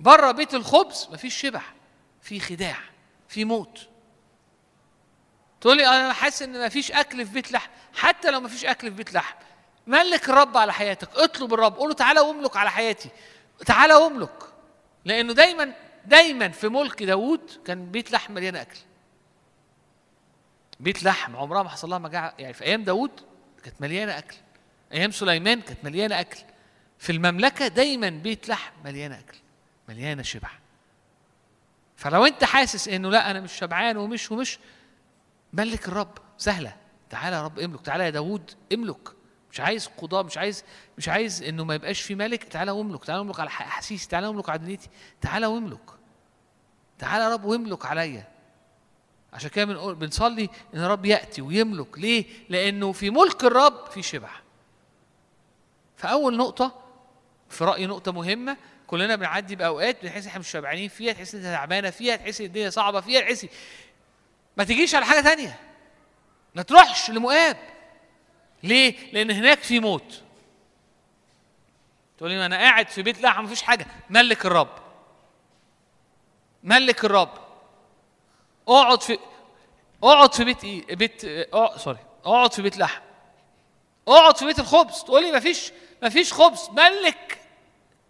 بره بيت الخبز مفيش شبع في خداع في موت. تقولي أنا حاسس إن مفيش أكل في بيت لحم حتى لو مفيش أكل في بيت لحم. ملك الرب على حياتك اطلب الرب قول له تعالى واملك على حياتي. تعالى واملك. لأنه دايما دايما في ملك داوود كان بيت لحم مليان أكل. بيت لحم عمرها ما حصل لها مجاعة. يعني في أيام داوود كانت مليانة أكل. أيام سليمان كانت مليانة أكل. في المملكة دايما بيت لحم مليانة أكل مليانة شبع. فلو أنت حاسس إنه لا أنا مش شبعان ومش ومش ملك الرب سهلة. تعالى يا رب املك. تعالى يا داوود املك. مش عايز قضاء مش عايز مش عايز إنه ما يبقاش في ملك. تعالى واملك. تعالى واملك على أحاسيسي. تعالى واملك على دنيتي. تعالى واملك. تعالى يا رب واملك عليا. عشان كده بنقول بنصلي إن الرب يأتي ويملك ليه؟ لأنه في ملك الرب في شبع. فاول نقطة في رايي نقطة مهمة كلنا بنعدي بأوقات بنحس إحنا مش شبعانين فيها تحس إنت تعبانة فيها تحس الدنيا صعبة فيها تحس ما تجيش على حاجة تانية ما تروحش لمؤاب ليه؟ لأن هناك في موت. تقول لي أنا قاعد في بيت لحم مفيش حاجة، ملك الرب. ملك الرب. اقعد في اقعد في بيت إيه؟ بيت آه سوري. اقعد في بيت لحم. اقعد في بيت الخبز. تقول لي مفيش مفيش خبز. ملك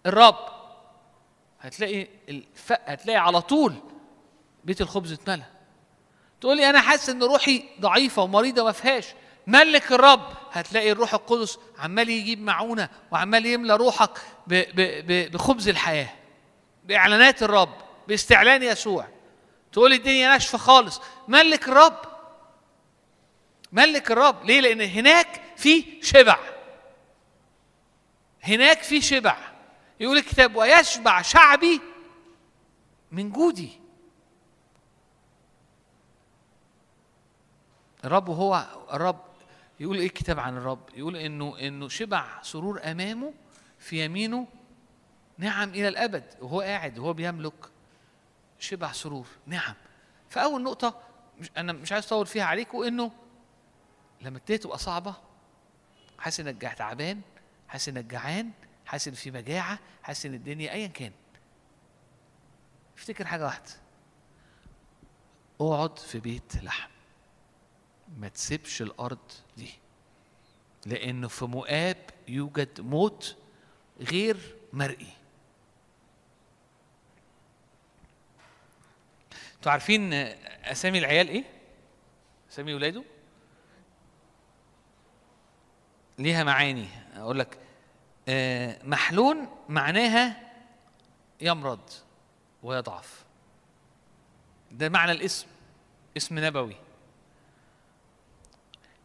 الرب. هتلاقي الف... هتلاقي على طول بيت الخبز اتملى. تقول لي أنا حاسس إن روحي ضعيفة ومريضة ما فيهاش. ملك الرب. هتلاقي الروح القدس عمال يجيب معونة وعمال يملى روحك ب... ب... ب... بخبز الحياة بإعلانات الرب باستعلان يسوع. تقول الدنيا ناشفة خالص. ملك الرب. ملك الرب. ليه؟ لأن هناك في شبع. هناك في شبع. يقول الكتاب ويشبع شعبي من جودي. الرب هو الرب. يقول إيه الكتاب عن الرب؟ يقول إنه إنه شبع سرور أمامه في يمينه نعم إلى الأبد. وهو قاعد وهو بيملك. شبع سرور. نعم. فأول نقطة مش أنا مش عايز أطول فيها عليكم انه لما الدنيا تبقى صعبة حاسس جع- تعبان حاسس إنك جعان حاسس إن في مجاعة حاسس إن الدنيا ايا كان. افتكر حاجة واحدة. اقعد في بيت لحم. ما تسيبش الأرض دي. لأنه في مؤاب يوجد موت غير مرئي. أنتوا عارفين أسامي العيال إيه؟ أسامي ولاده؟ ليها معاني. أقول لك آه، محلول معناها يمرض ويضعف. ده معنى الاسم اسم نبوي.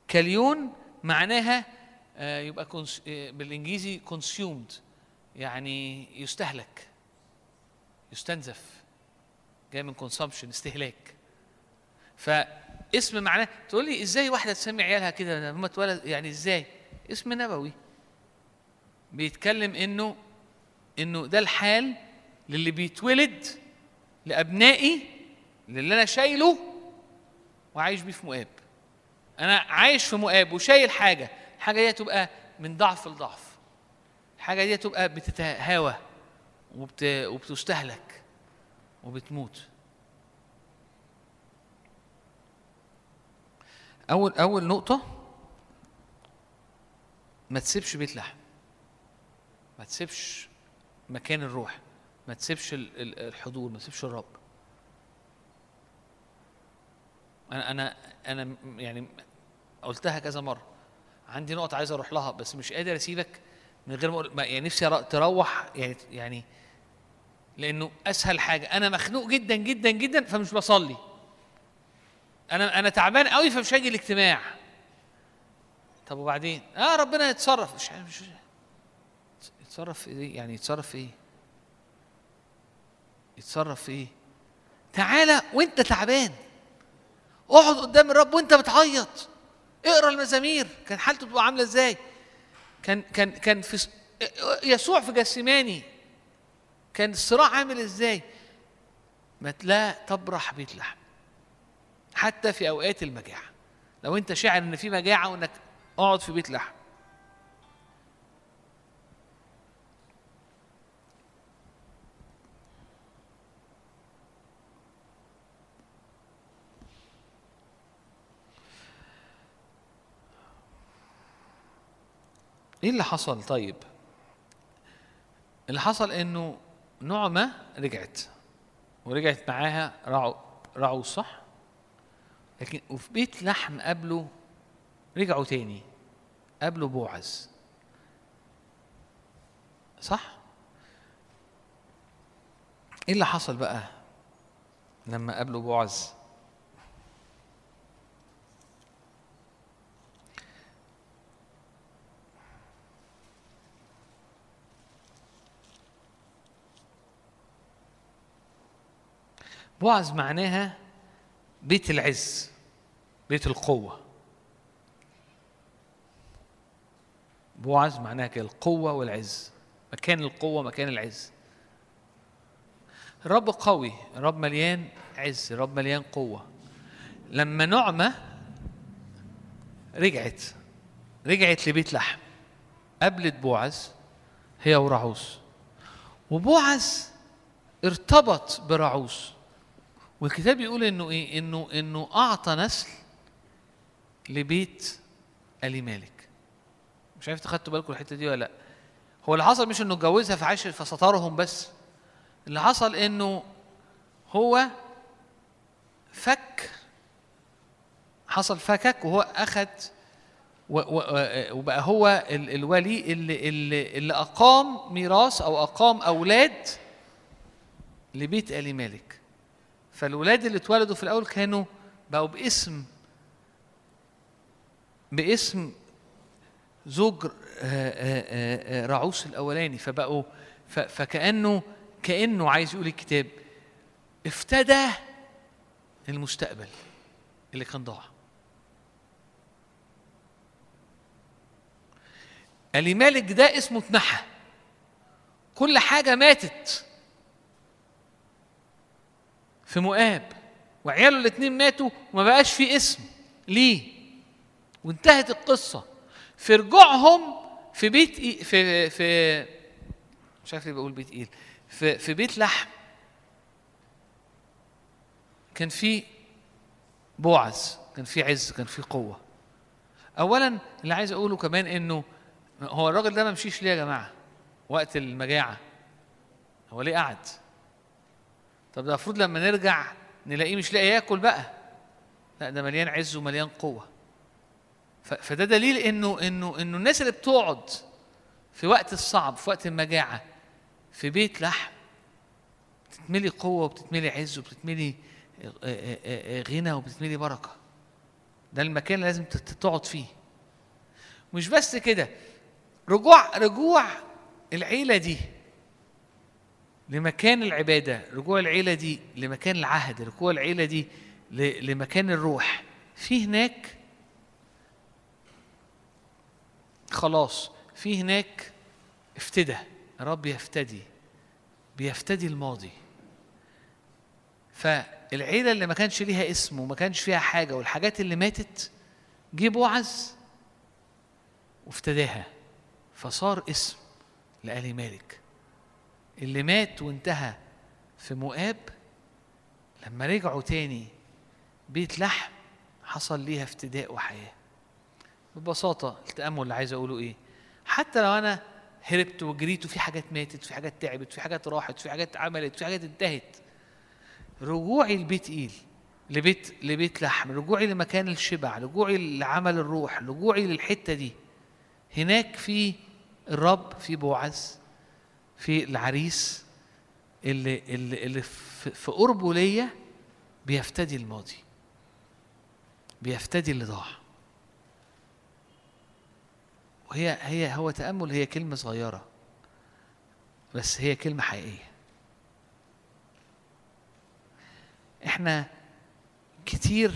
كليون معناها آه، يبقى آه، بالإنجليزي consumed يعني يستهلك يستنزف. جاي من consumption استهلاك. فاسم معناه تقول لي إزاي واحدة تسمي عيالها كده؟ لما اتولد يعني إزاي؟ اسم نبوي. بيتكلم إنه إنه ده الحال للي بيتولد لأبنائي للي أنا شايله وعايش بيه في مؤاب. أنا عايش في مؤاب وشايل حاجة. الحاجة دي تبقى من ضعف لضعف. الحاجة دي تبقى بتتهاوى وبت... وبتستهلك. وبتموت. أول أول نقطة ما تسيبش بيت لحم. ما تسيبش مكان الروح. ما تسيبش ال- ال- الحضور. ما تسيبش الرب. أنا أنا أنا يعني قلتها كذا مرة. عندي نقطه عايز أروح لها بس مش قادر أسيبك من غير ما يعني نفسي تروح يعني يعني لأنه اسهل حاجة. أنا مخنوق جدا جدا جدا فمش بصلي. أنا أنا تعبان قوي فمش هاجي الاجتماع. طب وبعدين؟ آه ربنا يتصرف. مش مش يتصرف إيه؟ يعني يتصرف إيه؟ يتصرف إيه؟ تعالى وانت تعبان. اقعد قدام الرب وانت بتعيط. اقرأ المزامير. كان حالته بتبقى عاملة إزاي؟ كان كان كان في يسوع في جسيماني. كان الصراع عامل إزاي؟ ما لا تبرح بيت لحم. حتى في أوقات المجاعة. لو أنت شاعر إن في مجاعة وإنك أقعد في بيت لحم. إيه اللي حصل طيب؟ اللي حصل إنه نعمة رجعت. ورجعت معاها رعو رعو صح لكن وفي بيت لحم قابلوا رجعوا تاني. قابلوا بوعز صح؟ إيه اللي حصل بقى لما قابلوا بوعز بوعز معناها بيت العز بيت القوة. بوعز معناها كده القوة والعز مكان القوة مكان العز. الرب قوي الرب مليان عز الرب مليان قوة. لما نعمة رجعت رجعت لبيت لحم. قابلت بوعز هي ورعوس وبوعز ارتبط برعوس. والكتاب بيقول إنه إيه؟ إنه إنه أعطى نسل لبيت الي مالك. مش عارف خدتوا بالكم الحتة دي ولا لأ. هو اللي حصل مش إنه اتجوزها فعاش فسترهم بس. اللي حصل إنه هو فك حصل فكك وهو و- وبقى هو ال- الولي اللي, اللي, اللي أقام ميراث أو أقام أولاد لبيت آل مالك. فالولاد اللي اتولدوا في الأول كانوا بقوا باسم باسم زوج آه، آه، آه، رعوس الأولاني فبقوا فكأنه كأنه عايز يقول الكتاب. افتدى المستقبل اللي كان ضاع. اللي مالك ده اسمه اتنحى. كل حاجة ماتت. في مؤاب. وعياله الاتنين ماتوا وما بقاش في اسم. ليه؟ وانتهت القصة. في رجوعهم في بيت إي في في مش عارف ليه بقول بيت إيل. في في بيت لحم. كان في بوعز كان في عز كان في قوة. أولا اللي عايز أقوله كمان إنه هو الراجل ده ما مشيش ليه يا جماعة؟ وقت المجاعة. هو ليه قعد؟ طب ده المفروض لما نرجع نلاقيه مش لاقي ياكل بقى. لا ده مليان عز ومليان قوة. ف- فده دليل إنه إنه إنه الناس اللي بتقعد في وقت الصعب في وقت المجاعة في بيت لحم بتتملي قوة وبتتملي عز وبتتملي غنى وبتتملي بركة. ده المكان اللي لازم تقعد فيه. مش بس كده رجوع رجوع العيلة دي لمكان العبادة رجوع العيلة دي لمكان العهد رجوع العيلة دي لمكان الروح. في هناك خلاص في هناك افتدى رب يفتدي بيفتدي الماضي. فالعيلة اللي ما كانش ليها اسم وما كانش فيها حاجة والحاجات اللي ماتت جه بوعز وافتداها فصار اسم لآل مالك. اللي مات وانتهى في مؤاب لما رجعوا تاني بيت لحم حصل ليها افتداء وحياة. ببساطة التأمل اللي عايز أقوله إيه؟ حتى لو أنا هربت وجريت وفي حاجات ماتت في حاجات تعبت في حاجات راحت في حاجات عملت في حاجات انتهت رجوعي لبيت إيل لبيت لبيت لحم رجوعي لمكان الشبع رجوعي لعمل الروح رجوعي للحتة دي. هناك في الرب في بوعز في العريس اللي اللي, اللي في, قربه ليا بيفتدي الماضي بيفتدي اللي ضاع. وهي هي هو تأمل هي كلمة صغيرة بس هي كلمة حقيقية. إحنا كتير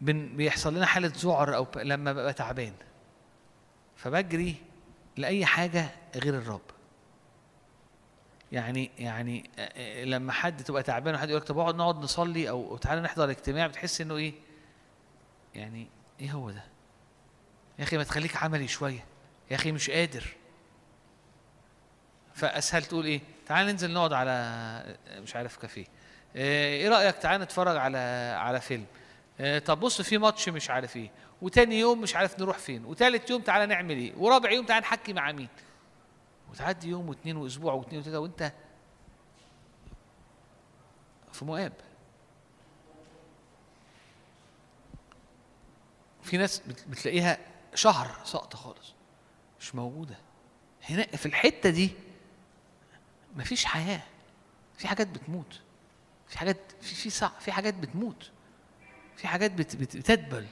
بن بيحصل لنا حالة ذعر أو لما ببقى تعبان. فبجري لأي حاجة غير الرب. يعني يعني آه، آه، لما حد تبقى تعبان وحد يقول لك طب اقعد نقعد نصلي أو تعالى نحضر اجتماع بتحس إنه إيه؟ يعني إيه هو ده؟ يا أخي ما تخليك عملي شوية يا أخي مش قادر. فأسهل تقول إيه؟ تعال ننزل نقعد على مش عارف كافيه. آه، إيه رأيك؟ تعال نتفرج على على فيلم. آه، طب بص في ماتش مش عارف إيه وتاني يوم مش عارف نروح فين وتالت يوم تعالى نعمل إيه ورابع يوم تعالى نحكي مع مين. وتعدي يوم واثنين وأسبوع واثنين وثلاثه وأنت في مؤاب. في ناس بت- بتلاقيها شهر ساقطة خالص مش موجودة. هنا في الحتة دي مفيش حياة. في حاجات بتموت. في حاجات في في صع في حاجات بتموت. في حاجات بت بت بتدبل.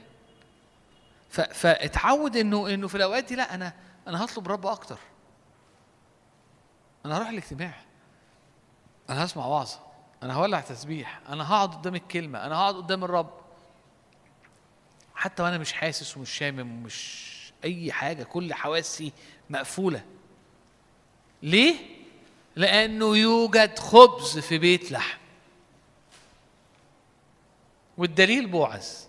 فاتعود إنه إنه في الأوقات دي لا أنا أنا هطلب رب أكتر. أنا هروح الاجتماع. أنا هسمع وعظة. أنا هولع تسبيح. أنا هقعد قدام الكلمة. أنا هقعد قدام الرب. حتى وأنا مش حاسس ومش شامم ومش أي حاجة. كل حواسي مقفولة. ليه؟ لأنه يوجد خبز في بيت لحم. والدليل بوعز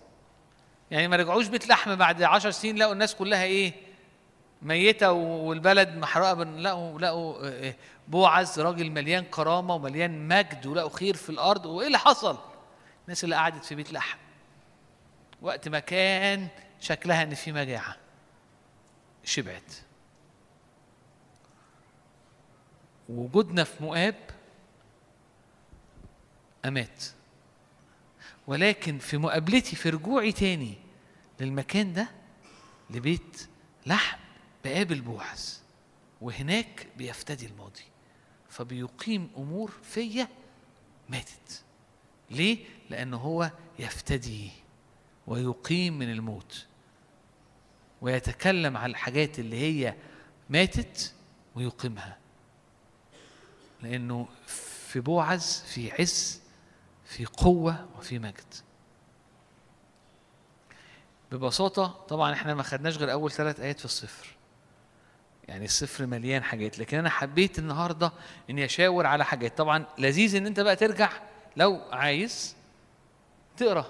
يعني ما رجعوش بيت لحم بعد عشر سنين لقوا الناس كلها إيه؟ ميتة والبلد بن- لقوا لقوا آه، بوعز راجل مليان كرامة ومليان مجد ولقوا خير في الأرض. وإيه اللي حصل؟ الناس اللي قعدت في بيت لحم. وقت ما كان شكلها إن في مجاعة. شبعت. وجودنا في مؤاب أمات. ولكن في مقابلتي في رجوعي تاني للمكان ده لبيت لحم. بقابل بوعز وهناك بيفتدي الماضي فبيقيم أمور فيا ماتت. ليه؟ لأنه هو يفتدي ويقيم من الموت ويتكلم على الحاجات اللي هي ماتت ويقيمها. لأنه في بوعز في عز في قوة وفي مجد. ببساطة طبعا إحنا ما خدناش غير أول ثلاث آيات في الصفر. يعني الصفر مليان حاجات لكن أنا حبيت النهاردة إني أشاور على حاجات. طبعا لذيذ إن أنت بقى ترجع لو عايز تقرأ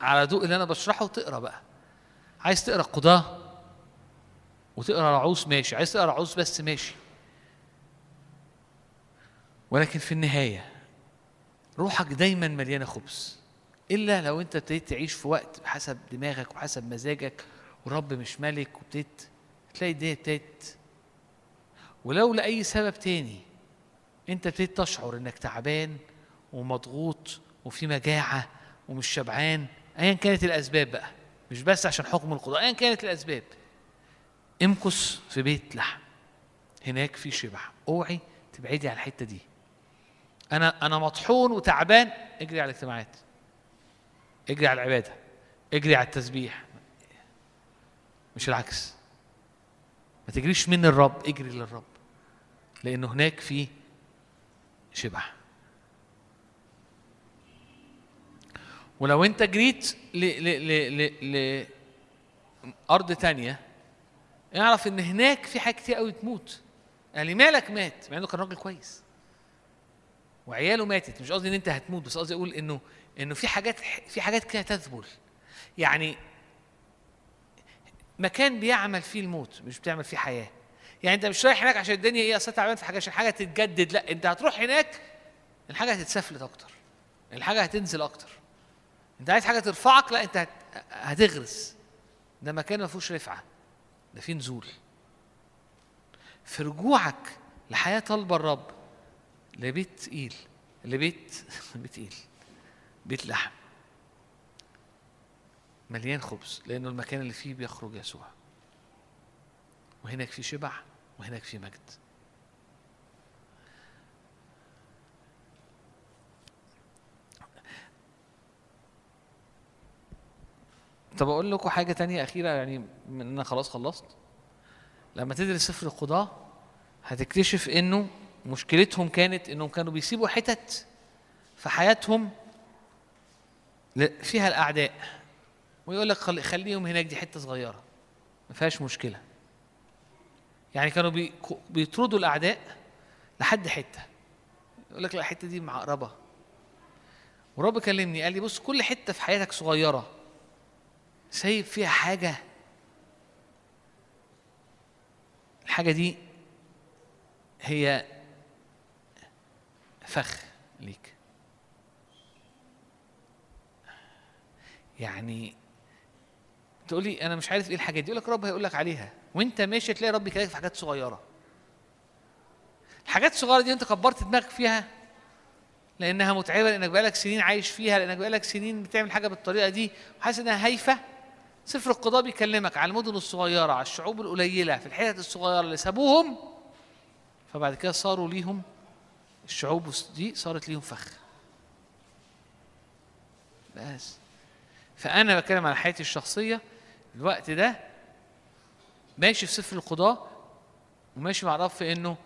على ضوء اللي أنا بشرحه تقرا بقى. عايز تقرأ قضاة وتقرأ رعوس ماشي. عايز تقرأ رعوس بس ماشي. ولكن في النهاية روحك دايما مليانة خبز. إلا لو أنت ابتديت تعيش في وقت بحسب دماغك وحسب مزاجك والرب مش ملك وابتديت تلاقي الدنيا ابتدت ولو لأي سبب تاني أنت ابتديت تشعر إنك تعبان ومضغوط وفي مجاعة ومش شبعان أيا كانت الأسباب بقى مش بس عشان حكم القضاء أيا كانت الأسباب. امكث في بيت لحم هناك في شبع أوعي تبعدي عن الحتة دي. أنا أنا مطحون وتعبان اجري على الاجتماعات. اجري على العبادة. اجري على التسبيح. مش العكس. ما تجريش من الرب اجري للرب. لأنه هناك في شبع ولو أنت جريت ل ل ل ل لارض تانية اعرف إن هناك في حاجات كتير قوي تموت. يعني مالك مات مع إنه كان راجل كويس. وعياله ماتت مش قصدي إن أنت هتموت بس قصدي أقول إنه إنه في حاجات في حاجات كده تذبل. يعني مكان بيعمل فيه الموت مش بتعمل فيه حياة. يعني انت مش رايح هناك عشان الدنيا إيه اصل تعبان في حاجة عشان حاجة تتجدد. لا انت هتروح هناك الحاجة هتتسفلت أكتر. الحاجة هتنزل أكتر. انت عايز حاجة ترفعك لا انت هت- هتغرس. ده مكان ما فيهوش رفعة. ده فيه نزول. في رجوعك لحياة طلب الرب لبيت تقيل. لبيت بيت تقيل. بيت لحم. مليان خبز لأنه المكان اللي فيه بيخرج يسوع. وهناك في شبع. وهناك في مجد. طب أقول لكم حاجة تانية أخيرة يعني من أنا خلاص خلصت. لما تدرس سفر القضاء هتكتشف إنه مشكلتهم كانت إنهم كانوا بيسيبوا حتت في حياتهم فيها الأعداء. ويقول لك خلي- خليهم هناك دي حتة صغيرة. ما فيهاش مشكلة. يعني كانوا بي بيطردوا الأعداء لحد حتة. يقول لك لا الحتة دي معقربة. ورب كلمني قال لي بص كل حتة في حياتك صغيرة. سايب فيها حاجة؟ الحاجة دي هي فخ ليك. يعني تقول لي أنا مش عارف إيه الحاجات دي. يقول لك رب هيقول لك عليها. وانت ماشي تلاقي رب يكلمك في حاجات صغيرة. الحاجات الصغيرة دي انت كبرت دماغك فيها لأنها متعبة لأنك بقالك سنين عايش فيها لأنك بقالك سنين بتعمل حاجة بالطريقة دي وحاسس إنها هايفة. سفر القضاء بيكلمك على المدن الصغيرة على الشعوب القليلة في الحتت الصغيرة اللي سابوهم. فبعد كده صاروا ليهم الشعوب دي صارت ليهم فخ. بس. فأنا بتكلم على حياتي الشخصية. الوقت ده ماشي في سفر القضاء وماشي مع الرب في إنه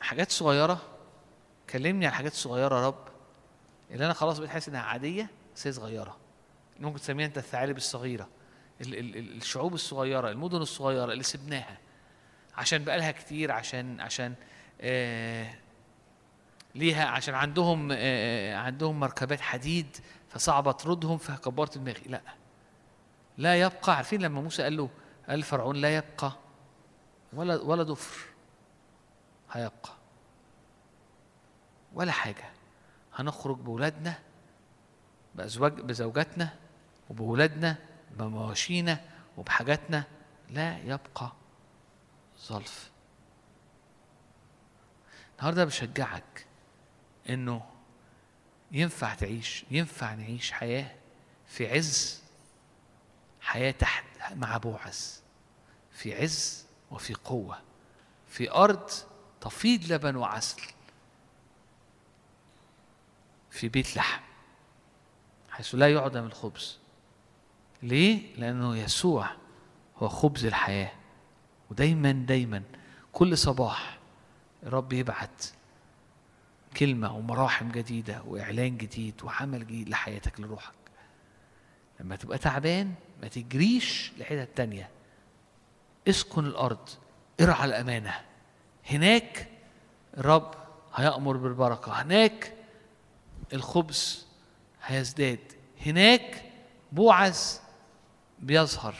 حاجات صغيرة. كلمني عن حاجات صغيرة يا رب. اللي أنا خلاص بقيت حاسس إنها عادية بس هي صغيرة. ممكن تسميها أنت الثعالب الصغيرة. ال- ال- ال- الشعوب الصغيرة المدن الصغيرة اللي سبناها. عشان بقالها كتير عشان عشان آه ليها عشان عندهم آه عندهم مركبات حديد فصعب اطردهم فكبرت دماغي. لا. لا يبقى. عارفين لما موسى قال له قال فرعون لا يبقى ولا ولا ضفر هيبقى ولا حاجة. هنخرج بولادنا بأزواج بزوجاتنا وبولادنا بمواشينا وبحاجاتنا. لا يبقى ظلف. النهارده بشجعك إنه ينفع تعيش ينفع نعيش حياة في عز حياة تحت مع بوعز في عز وفي قوة. في أرض تفيض لبن وعسل. في بيت لحم. حيث لا يعدم الخبز. ليه؟ لأنه يسوع هو خبز الحياة. ودايما دايما كل صباح الرب يبعت كلمة ومراحم جديدة وإعلان جديد وعمل جديد لحياتك لروحك. لما تبقى تعبان ما تجريش لحتة تانية. اسكن الأرض ارعى الأمانة. هناك الرب هيأمر بالبركة. هناك الخبز هيزداد. هناك بوعز بيظهر.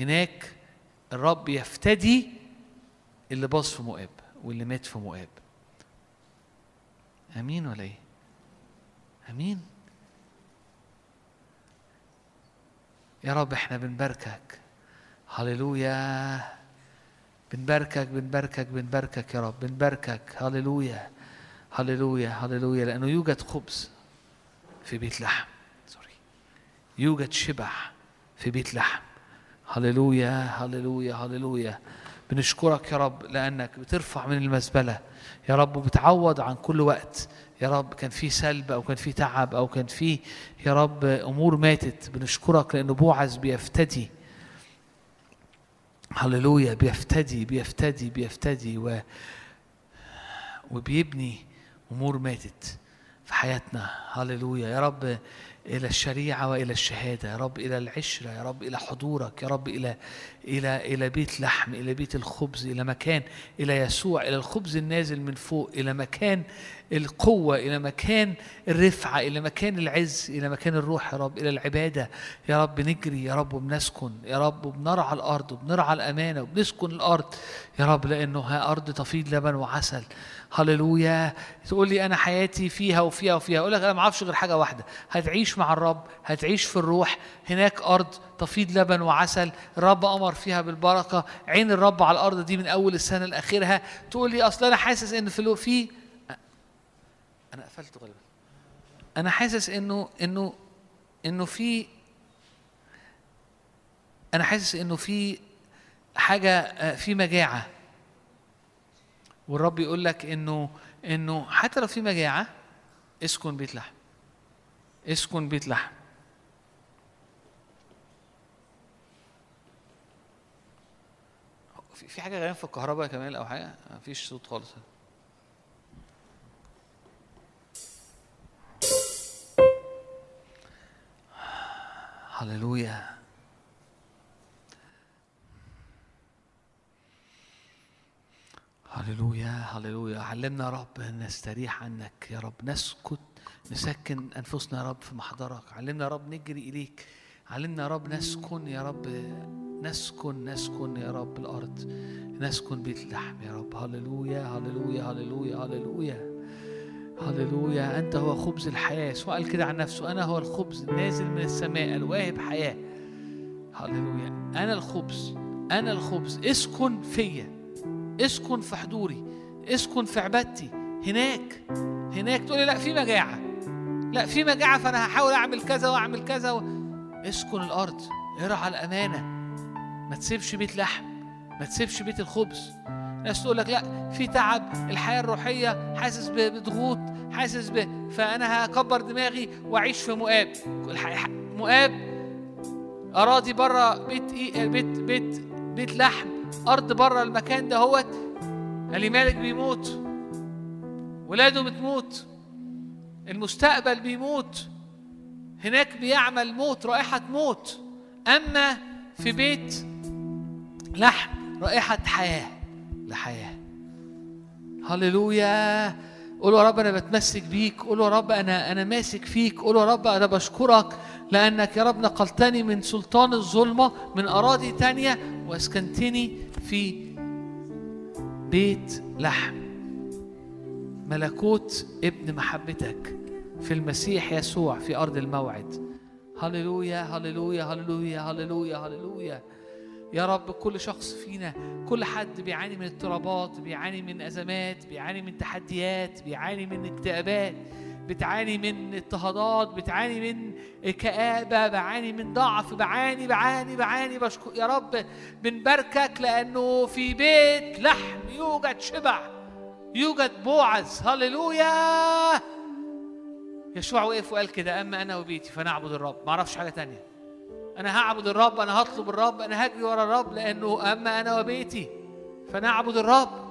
هناك الرب يفتدي اللي باظ في مؤاب واللي مات في مؤاب. آمين ولا إيه؟ آمين. يا رب إحنا بنباركك. هللويا. بنباركك بنباركك بنباركك يا رب. بنباركك. هللويا. هللويا. هللويا. لأنه يوجد خبز في بيت لحم. سوري يوجد شبع في بيت لحم. هللويا. هللويا. هللويا. بنشكرك يا رب لأنك بترفع من المزبلة. يا رب وبتعوض عن كل وقت يا رب كان في سلب أو كان في تعب أو كان في يا رب أمور ماتت. بنشكرك لأنه بوعز بيفتدي. هللويا. بيفتدي بيفتدي بيفتدي. و وبيبني أمور ماتت في حياتنا. هللويا. يا رب إلى الشريعة وإلى الشهادة. يا رب إلى العشرة. يا رب إلى حضورك. يا رب إلى إلى إلى بيت لحم إلى بيت الخبز إلى مكان إلى يسوع إلى الخبز النازل من فوق إلى مكان القوة إلى مكان الرفعة إلى مكان العز إلى مكان الروح يا رب إلى العبادة. يا رب نجري يا رب وبنسكن يا رب وبنرعى الأرض وبنرعى الأمانة وبنسكن الأرض. يا رب لأنه ها أرض تفيض لبن وعسل. هللويا. تقول لي أنا حياتي فيها وفيها وفيها. أقول لك أنا ما أعرفش غير حاجة واحدة. هتعيش مع الرب هتعيش في الروح. هناك أرض تفيض لبن وعسل. الرب أمر فيها بالبركة. عين الرب على الأرض دي من أول السنة لآخرها. تقول لي أصل أنا حاسس إن في في أنا قفلت غالبا. أنا حاسس انه انه إنه في أنا حاسس إنه في حاجة في مجاعة. والرب يقول لك انه إنه حتى لو في مجاعة اسكن بيت لحم. اسكن بيت لحم. في حاجة غريبة في الكهرباء يا كمال أو حاجة؟ مفيش صوت خالص. هللويا. هللويا هللويا. علمنا يا رب أن نستريح عنك يا رب. نسكت نسكن أنفسنا يا رب في محضرك. علمنا يا رب نجري إليك. علمنا يا رب نسكن يا رب نسكن نسكن يا رب الأرض نسكن بيت اللحم يا رب. هللويا هللويا هللويا هللويا هللويا. أنت هو خبز الحياة. سؤال كده عن نفسه. أنا هو الخبز النازل من السماء الواهب حياة. هللويا. أنا الخبز أنا الخبز. اسكن فيا. اسكن في حضوري. اسكن في عبادتي. هناك هناك. تقولي لا في مجاعة. لا في مجاعة فأنا هحاول أعمل كذا وأعمل كذا و... اسكن الأرض ارعى الأمانة. ما تسيبش بيت لحم ما تسيبش بيت الخبز. ناس تقول لك لا في تعب الحياة الروحية حاسس بضغوط حاسس ب فأنا هكبر دماغي وأعيش في مؤاب. مؤاب أراضي بره بيت إيه بيت بيت بيت لحم أرض بره المكان ده هوت. اللي مالك بيموت؟ ولاده بتموت. المستقبل بيموت. هناك بيعمل موت رائحة موت. أما في بيت لحم رائحة حياة لحياة. هللويا. قولوا يا رب أنا بتمسك بيك قولوا يا رب أنا أنا ماسك فيك قولوا يا رب أنا بشكرك لأنك يا رب نقلتني من سلطان الظلمة من أراضي تانية وأسكنتني في بيت لحم. ملكوت ابن محبتك. في المسيح يسوع في أرض الموعد. هللويا هللويا هللويا هللويا هللويا. يا رب كل شخص فينا كل حد بيعاني من اضطرابات بيعاني من أزمات بيعاني من تحديات بيعاني من اكتئابات بتعاني من اضطهادات بتعاني من كآبة بعاني من ضعف بعاني بعاني بعاني. بشكر يا رب بنباركك لأنه في بيت لحم يوجد شبع يوجد بوعز هللويا! يشوع وقف وقال كده أما أنا وبيتي فنعبد الرب. ما أعرفش حاجة تانية. أنا هعبد الرب أنا هطلب الرب أنا هجري ورا الرب لأنه أما أنا وبيتي فنعبد الرب.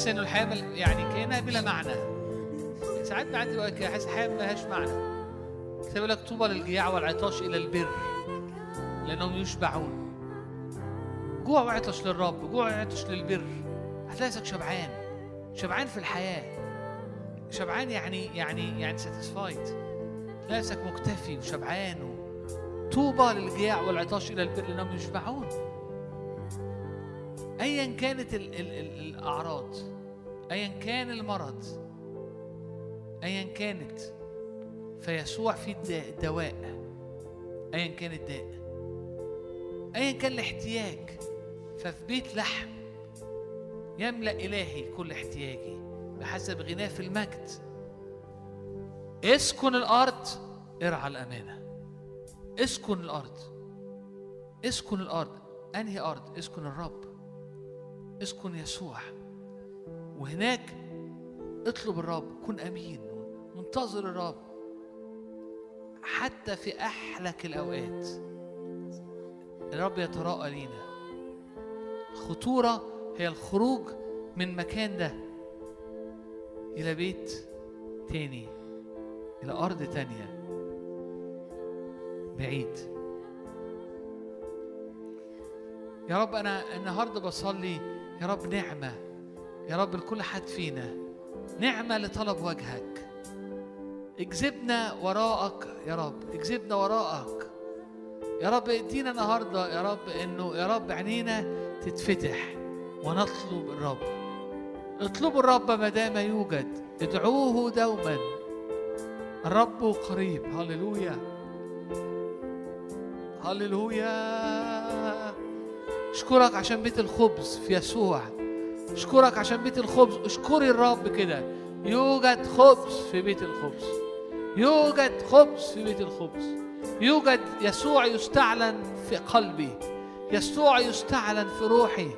حاسس إنه الحياة يعني كأنها بلا معنى. ساعات بعدي وقت كده حاسس الحياة ملهاش معنى. كتاب يقول لك طوبى للجياع والعطاش إلى البر لأنهم يشبعون. جوع وعطش للرب جوع وعطش للبر. هتلاقي نفسك شبعان شبعان في الحياة. شبعان يعني يعني يعني ساتيسفايد تلاقي نفسك مكتفي وشبعان. طوبى للجياع والعطاش إلى البر لأنهم يشبعون. كانت ال ال ال الأعراض ايا كان المرض ايا كانت فيسوع في دواء ايا كان الداء ايا كان الاحتياج ففي بيت لحم يملأ إلهي كل احتياجي بحسب غناه في المجد. اسكن الأرض ارعى الأمانة. اسكن الأرض اسكن الأرض أنهي أرض؟ اسكن الرب. اسكن يسوع. وهناك اطلب الرب كن أمين. منتظر الرب. حتى في أحلك الأوقات. الرب يتراءى لينا. خطورة هي الخروج من مكان ده إلى بيت تاني إلى أرض تانية. بعيد. يا رب أنا النهارده بصلي يا رب نعمة يا رب لكل حد فينا نعمة لطلب وجهك. اجذبنا وراءك يا رب اجذبنا وراءك. يا رب ادينا النهارده يا رب إنه يا رب عينينا تتفتح ونطلب الرب. اطلبوا الرب ما دام يوجد ادعوه دوما. الرب قريب هللويا. هللويا. اشكرك عشان بيت الخبز في يسوع. اشكرك عشان بيت الخبز. اشكري الرب كده. يوجد خبز في بيت الخبز. يوجد خبز في بيت الخبز. يوجد يسوع يستعلن في قلبي. يسوع يستعلن في روحي.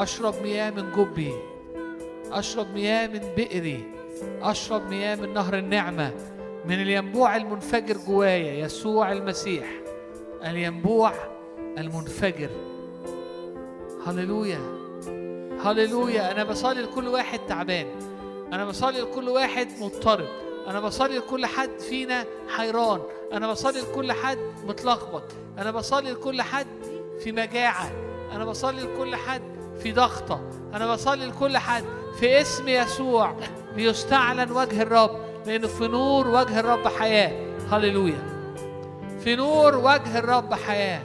اشرب مياه من جبي. اشرب مياه من بئري. اشرب مياه من نهر النعمة. من الينبوع المنفجر جوايا. يسوع المسيح. الينبوع المنفجر. هللويا. هللويا. أنا بصلي لكل واحد تعبان. أنا بصلي لكل واحد مضطرب. أنا بصلي لكل حد فينا حيران. أنا بصلي لكل حد متلخبط. أنا بصلي لكل حد في مجاعة. أنا بصلي لكل حد في ضغطة. أنا بصلي لكل حد في اسم يسوع ليستعلن وجه الرب لأنه في نور وجه الرب حياة. هللويا. في نور وجه الرب حياة.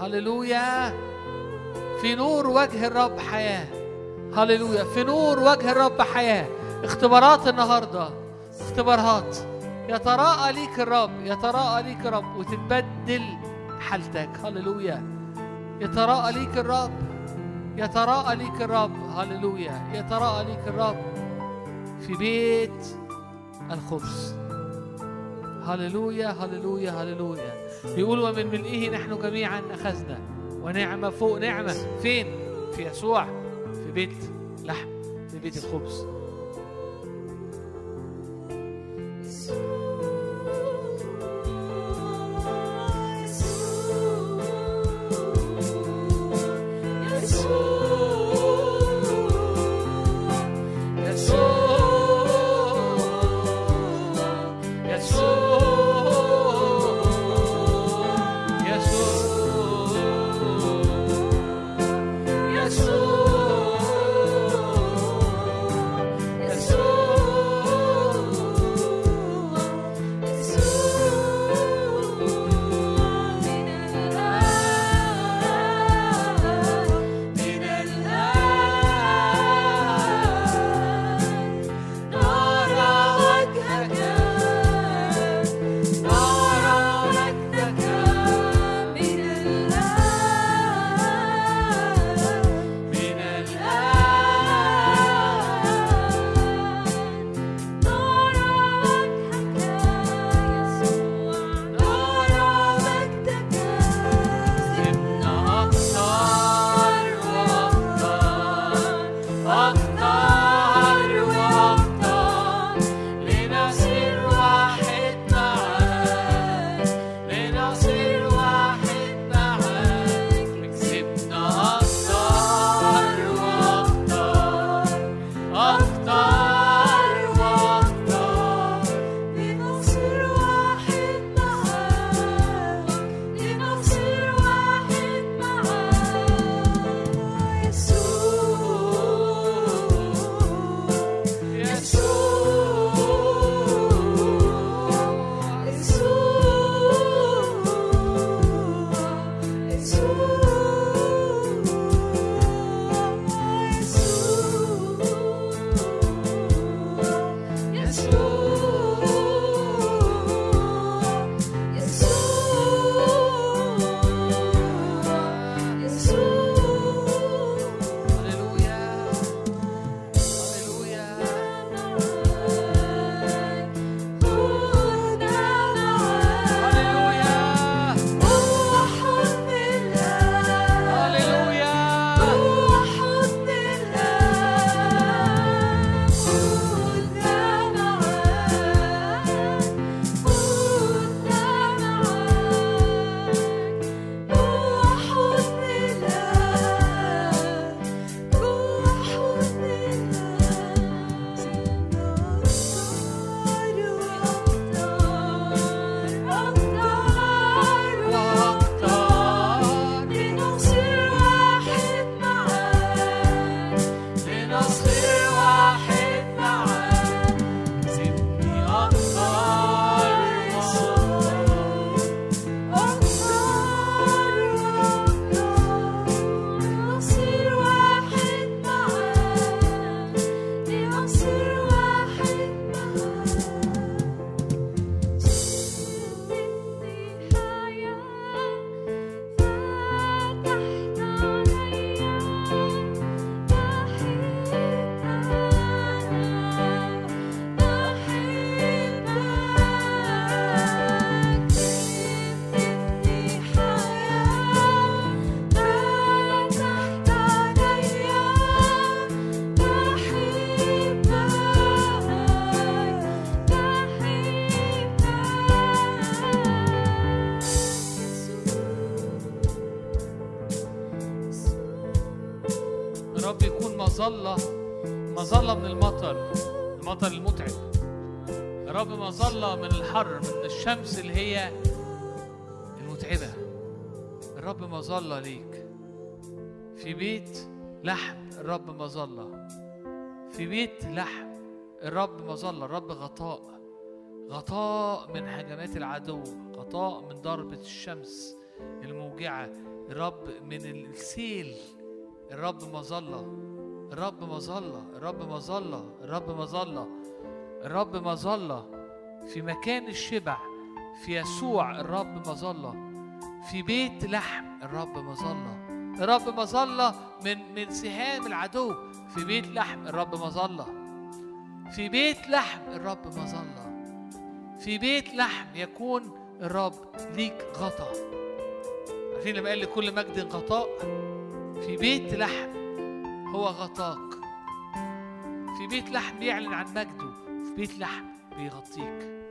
هللويا. في نور وجه الرب حياة. هللويا. في نور وجه الرب حياة. اختبارات النهارده. اختبارات. يتراءى ليك الرب؟ يتراءى ليك الرب؟ وتتبدل حالتك. هللويا. يتراءى ليك الرب؟ يتراءى ليك الرب؟ هللويا. يتراءى ليك الرب؟ في بيت الخبز. هللويا. هللويا. هللويا. يقول ومن ملئه نحن جميعا أخذنا. ونعمه فوق نعمة. فين؟ في يسوع. في بيت لحم. في بيت الخبز. الشمس اللي هي المتعبة. الرب مظلة ليك. في بيت لحم الرب مظلة في بيت لحم الرب مظلة الرب غطاء. غطاء من هجمات العدو. غطاء من ضربة الشمس الموجعة. الرب من السيل. الرب مظلة الرب مظلة الرب مظلة الرب مظلة الرب مظلة في مكان الشبع في يسوع الرب مظلة في بيت لحم الرب مظلة الرب مظلة من من سهام العدو. في بيت لحم الرب مظلة في بيت لحم الرب مظلة في بيت لحم يكون الرب ليك غطا عارفين لما قال لكل مجد غطاء؟ في بيت لحم هو غطاك. في بيت لحم بيعلن عن مجده. في بيت لحم بيغطيك.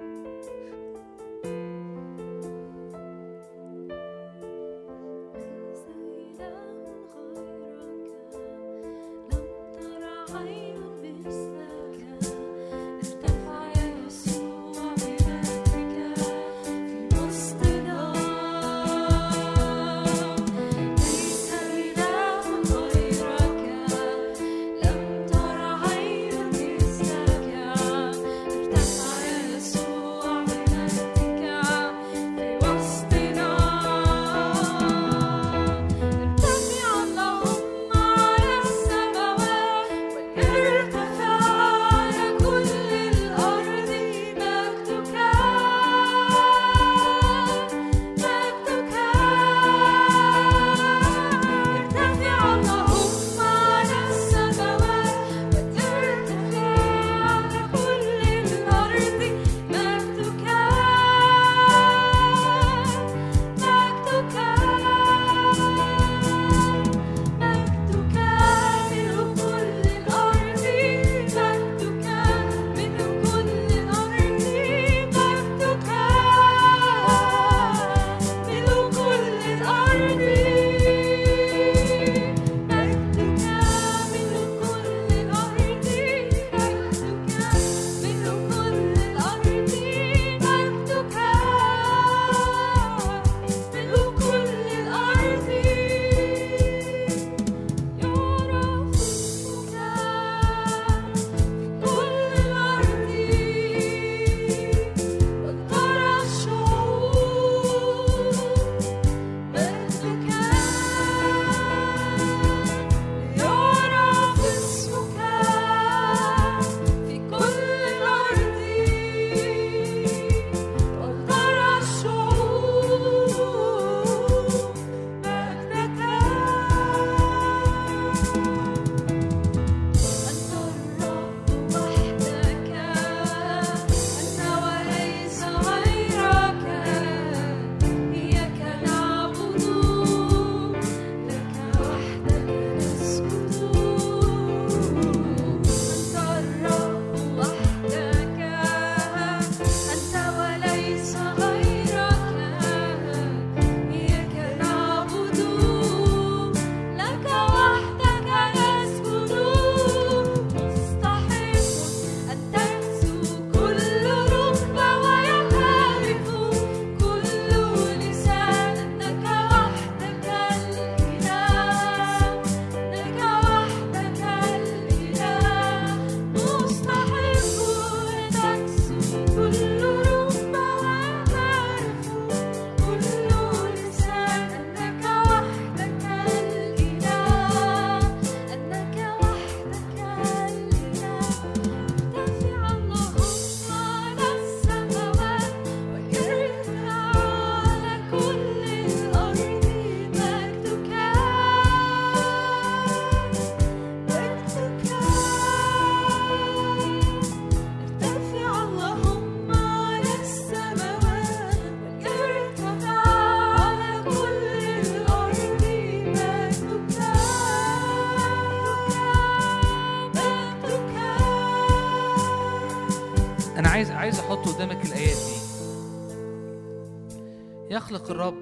يخلق الرب.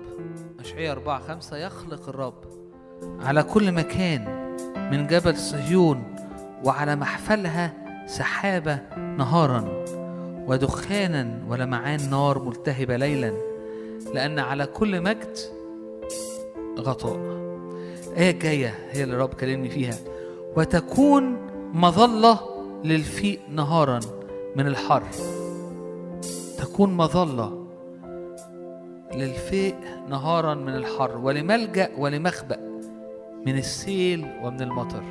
اشعياء 4 5 يخلق الرب. على كل مكان من جبل صهيون وعلى محفلها سحابة نهارا ودخانا ولمعان نار ملتهبة ليلا لأن على كل مجد غطاء. الآية الجاية هي اللي الرب كلمني فيها. وتكون مظلة للفيء نهارا من الحر. تكون مظلة للفيء نهارا من الحر ولملجأ ولمخبأ من السيل ومن المطر.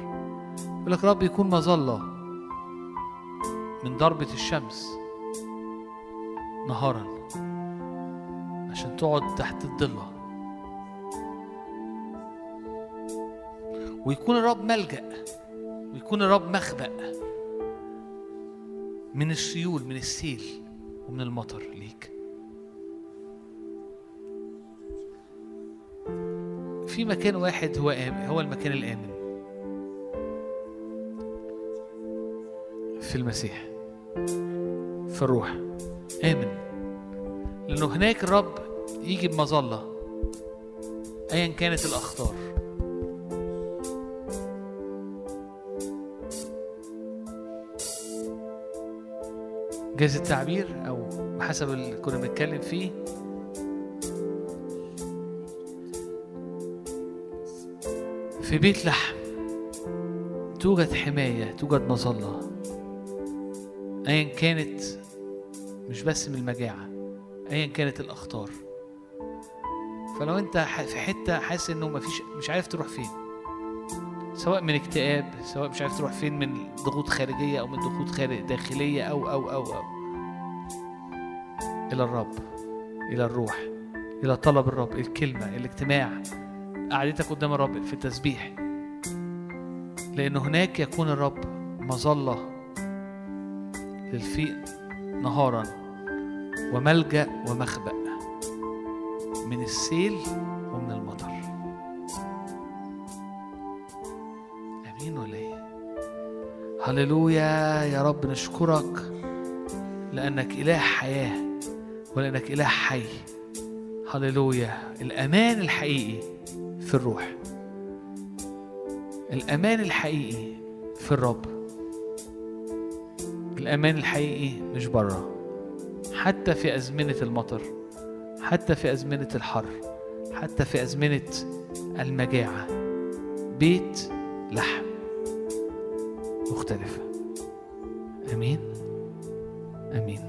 يقول لك رب يكون مظلة من ضربة الشمس نهارا عشان تقعد تحت الضلة ويكون الرب ملجأ ويكون الرب مخبأ من السيول من السيل ومن المطر ليك. في مكان واحد هو آمن هو المكان الآمن. في المسيح. في الروح. آمن. لأنه هناك الرب يجي بمظلة. أيا كانت الأخطار. جاز التعبير أو حسب اللي كنا بنتكلم فيه. في بيت لحم. توجد حماية توجد مظلة. أيا كانت مش بس من المجاعة أيا كانت الأخطار. فلو أنت في حتة حاسس إنه مفيش مش عارف تروح فين. سواء من اكتئاب سواء مش عارف تروح فين من ضغوط خارجية أو من ضغوط داخلية أو أو أو أو. إلى الرب إلى الروح إلى طلب الرب الكلمة الاجتماع. قعدتك قدام الرب في التسبيح. لأن هناك يكون الرب مظلة للفيء نهارا وملجأ ومخبأ من السيل ومن المطر. أمين ولا إيه؟ هللويا يا رب نشكرك لأنك إله حياة ولأنك إله حي. هللويا الأمان الحقيقي في الروح. الأمان الحقيقي في الرب. الأمان الحقيقي مش بره حتى في أزمنة المطر حتى في أزمنة الحر حتى في أزمنة المجاعة. بيت لحم مختلفة. أمين. أمين.